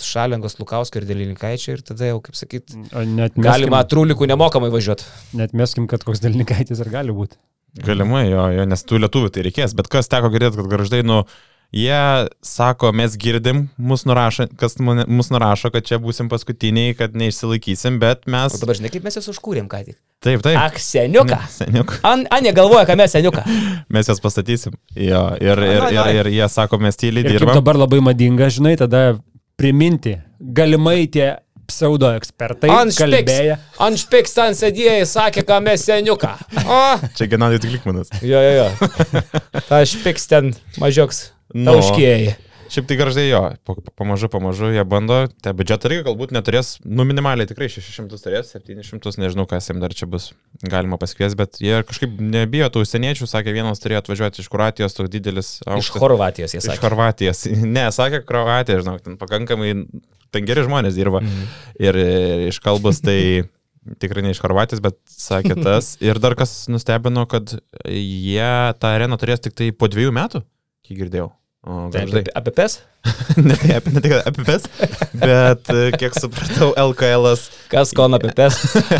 Šalengos, Lukauskio ir Delinkaičio ir tada jau, kaip sakyt, net galima trulikų nemokamai važiuoti. Net meskim, kad koks dalnikaitis ar gali būti. Galimai, jo, jo, nes tų lietuvių tai reikės. Bet kas teko girdėti, kad garždai, nu, jie sako, mes girdim, mus nurašo, kas mus nurašo, kad čia būsim paskutiniai, kad neišsilaikysim, bet mes... O dabar žinai, kaip mes juos užkūrėm ką tik. Taip, taip. Ak, seniuką. Seniuk. An, Anė galvoja, kad mes seniuką. (laughs) Mes jas pastatysim. Jo, ir, ir, ir, ir jie sako, mes tyliai dirbame. dabar labai madinga, žinai, tada priminti, galimai tie pseudo ekspertai kalbėję. Anšpiks ten sėdėjai, sakė, kad mes seniuką. (laughs) O, Čia Genadijus Glikmanas. jo, jo, jo. Ta špiks ten mažioks. Nu. Tauškėjai. Šiaip tai garždai jo, pa- pa- pamažu, pamažu jie bando, te biudžetą irgi galbūt neturės, nu minimaliai tikrai 600 turės, 700, nežinau, kas jiems dar čia bus galima pasikvies, bet jie kažkaip nebijo tų užsieniečių, sakė, vienas turėjo atvažiuoti iš Kroatijos, toks didelis. Iš aukštas- Horvatijos jie Iš sakė. Horvatijos. (laughs) Ne, sakė Kroatija, žinok, ten pakankamai, ten geri žmonės dirba. Mhm. Ir e, iš kalbos tai tikrai ne iš Horvatijos, bet sakė (laughs) tas. Ir dar kas nustebino, kad jie tą areną turės tik tai po dviejų metų, kiek girdėjau. O, Tai apie, apie PES? (laughs) ne, apie, ne tik apie PES, bet e, kiek supratau, LKL, Kas kon apie PES?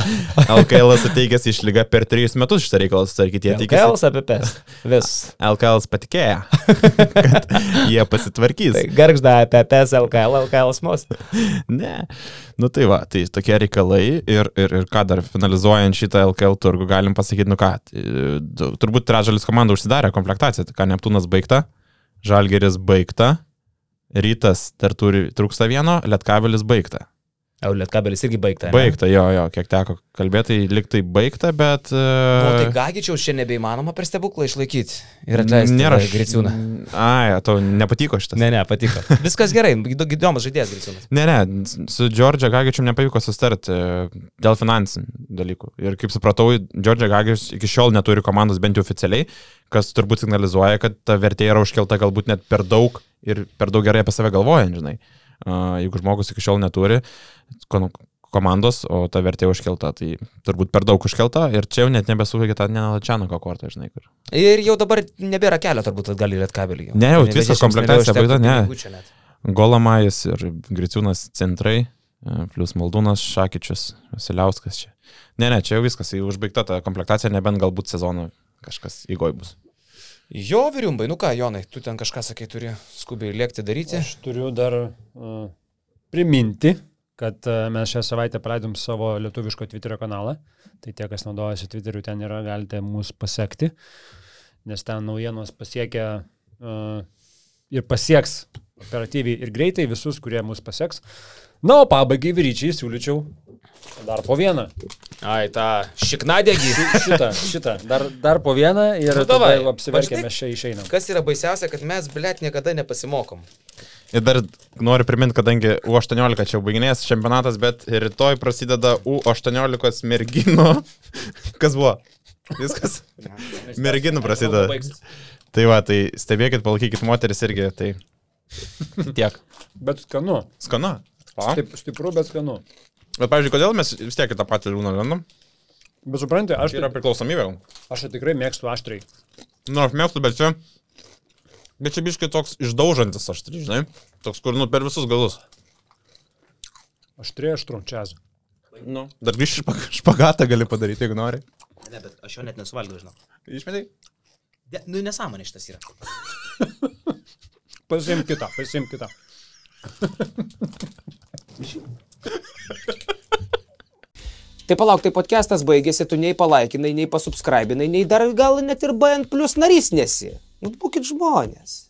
(laughs) LKL suteikęs išlygą per trejus metus šitą reikalą susitvarkyti. Jie tikisi, LKL apie PES. Vis. LKL patikėjo, (laughs) kad jie pasitvarkys. Tai garžda apie PES, LKL, LKL smos. Ne. Nu tai va, tai tokie reikalai ir, ir, ir ką dar finalizuojant šitą LKL turgų galim pasakyti, nu ką, du- turbūt trečdalis komandų užsidarė komplektaciją, tai ką Neptūnas baigta, Žalgeris baigta, Rytas dar turi, trūksta vieno, Lietkabelis baigta. Jau Lietkabelis irgi baigta. ane? Baigta, jo, jo, kiek teko kalbėti, liktai baigta, bet... Nu, tai e, Gagičiaus čia nebeįmanoma per stebuklą išlaikyti ir atleisti Nėra Griciūną. Ai, tau nepatiko šitas. Ne, ne, patiko. (laughs) Viskas gerai, įdo- įdomus žaidėjas Griciūnas. Ne, ne, su Džordžia Gagičium nepavyko susitarti e, dėl finansinių dalykų. Ir kaip supratau, Džordžia Gagičius iki šiol neturi komandos bent jau oficialiai, kas turbūt signalizuoja, kad ta vertė yra užkelta galbūt net per daug ir per daug gerai apie save galvojant, žinai. Jeigu žmogus iki šiol neturi komandos, o ta vertė užkelta, tai turbūt per daug užkelta ir čia jau net nebesuveikia tą Nenalačianoko kortą, žinai, kur. Ir jau dabar nebėra kelio turbūt atgal į Lietkabelį. Ne, jau viskas komplektacija baigta, ne. Golamais ir Griciūnas centrai, e, plus Maldūnas Šakyčius, Vasiliauskas čia. Ne, ne, čia jau viskas, jau užbaigta ta komplektacija, nebent galbūt sezono kažkas įgoj bus. Jo, vyriumbai, nu ką, Jonai, tu ten kažką sakai, turi skubiai lėkti daryti. Aš turiu dar uh, priminti, kad uh, mes šią savaitę paleidom savo lietuviško Twitterio kanalą. Tai tie, kas naudojasi Twitteriu, ten yra, galite mus pasiekti, nes ten naujienos pasiekia uh, ir pasieks operatyviai ir greitai visus, kurie mus pasieks. Na, o pabaigai vyryčiai siūlyčiau dar po vieną. Ai, tą šiknadėgį. Ši- Šitą, šitą, dar, dar po vieną ir Nu, tada mes čia išeinam. Kas yra baisiausia, kad mes, blėt, niekada nepasimokom. Ir dar noriu priminti, kadangi U18 čia baiginės čempionatas, bet rytoj prasideda U18 merginų. (laughs) Kas buvo? Viskas. (laughs) Merginų prasideda. Tai va, tai stebėkit, palaikykit moteris irgi, tai tiek. Bet skanu. Skanu. Taip, stipru, bet skanu. Bet, pavyzdžiui, kodėl mes vis tiek į tą patį liūną randam? Bet suprantate, aš, Tai yra priklausomybė. aš tai tikrai mėgstu aštriai. Nu, aš mėgstu, bet čia... Bet čia biškai toks išdaužantis aštri, žinai? Toks, kur, nu, per visus galus. Aštriai aštru, čia. Nu. Dar grįžti špagatą gali padaryti, jeigu nori. Ne, bet aš jo net nesuvalgiau, žinau. Išmetai? De, nu, nesąmonė šitas yra. (laughs) Pasim kitą, pasim kitą. Tai palauk, tai podcastas baigėsi, tu nei palaikinai, nei pasubscribinai, nei dar gal net ir BN plus narys nesi. Nu, būkit žmonės.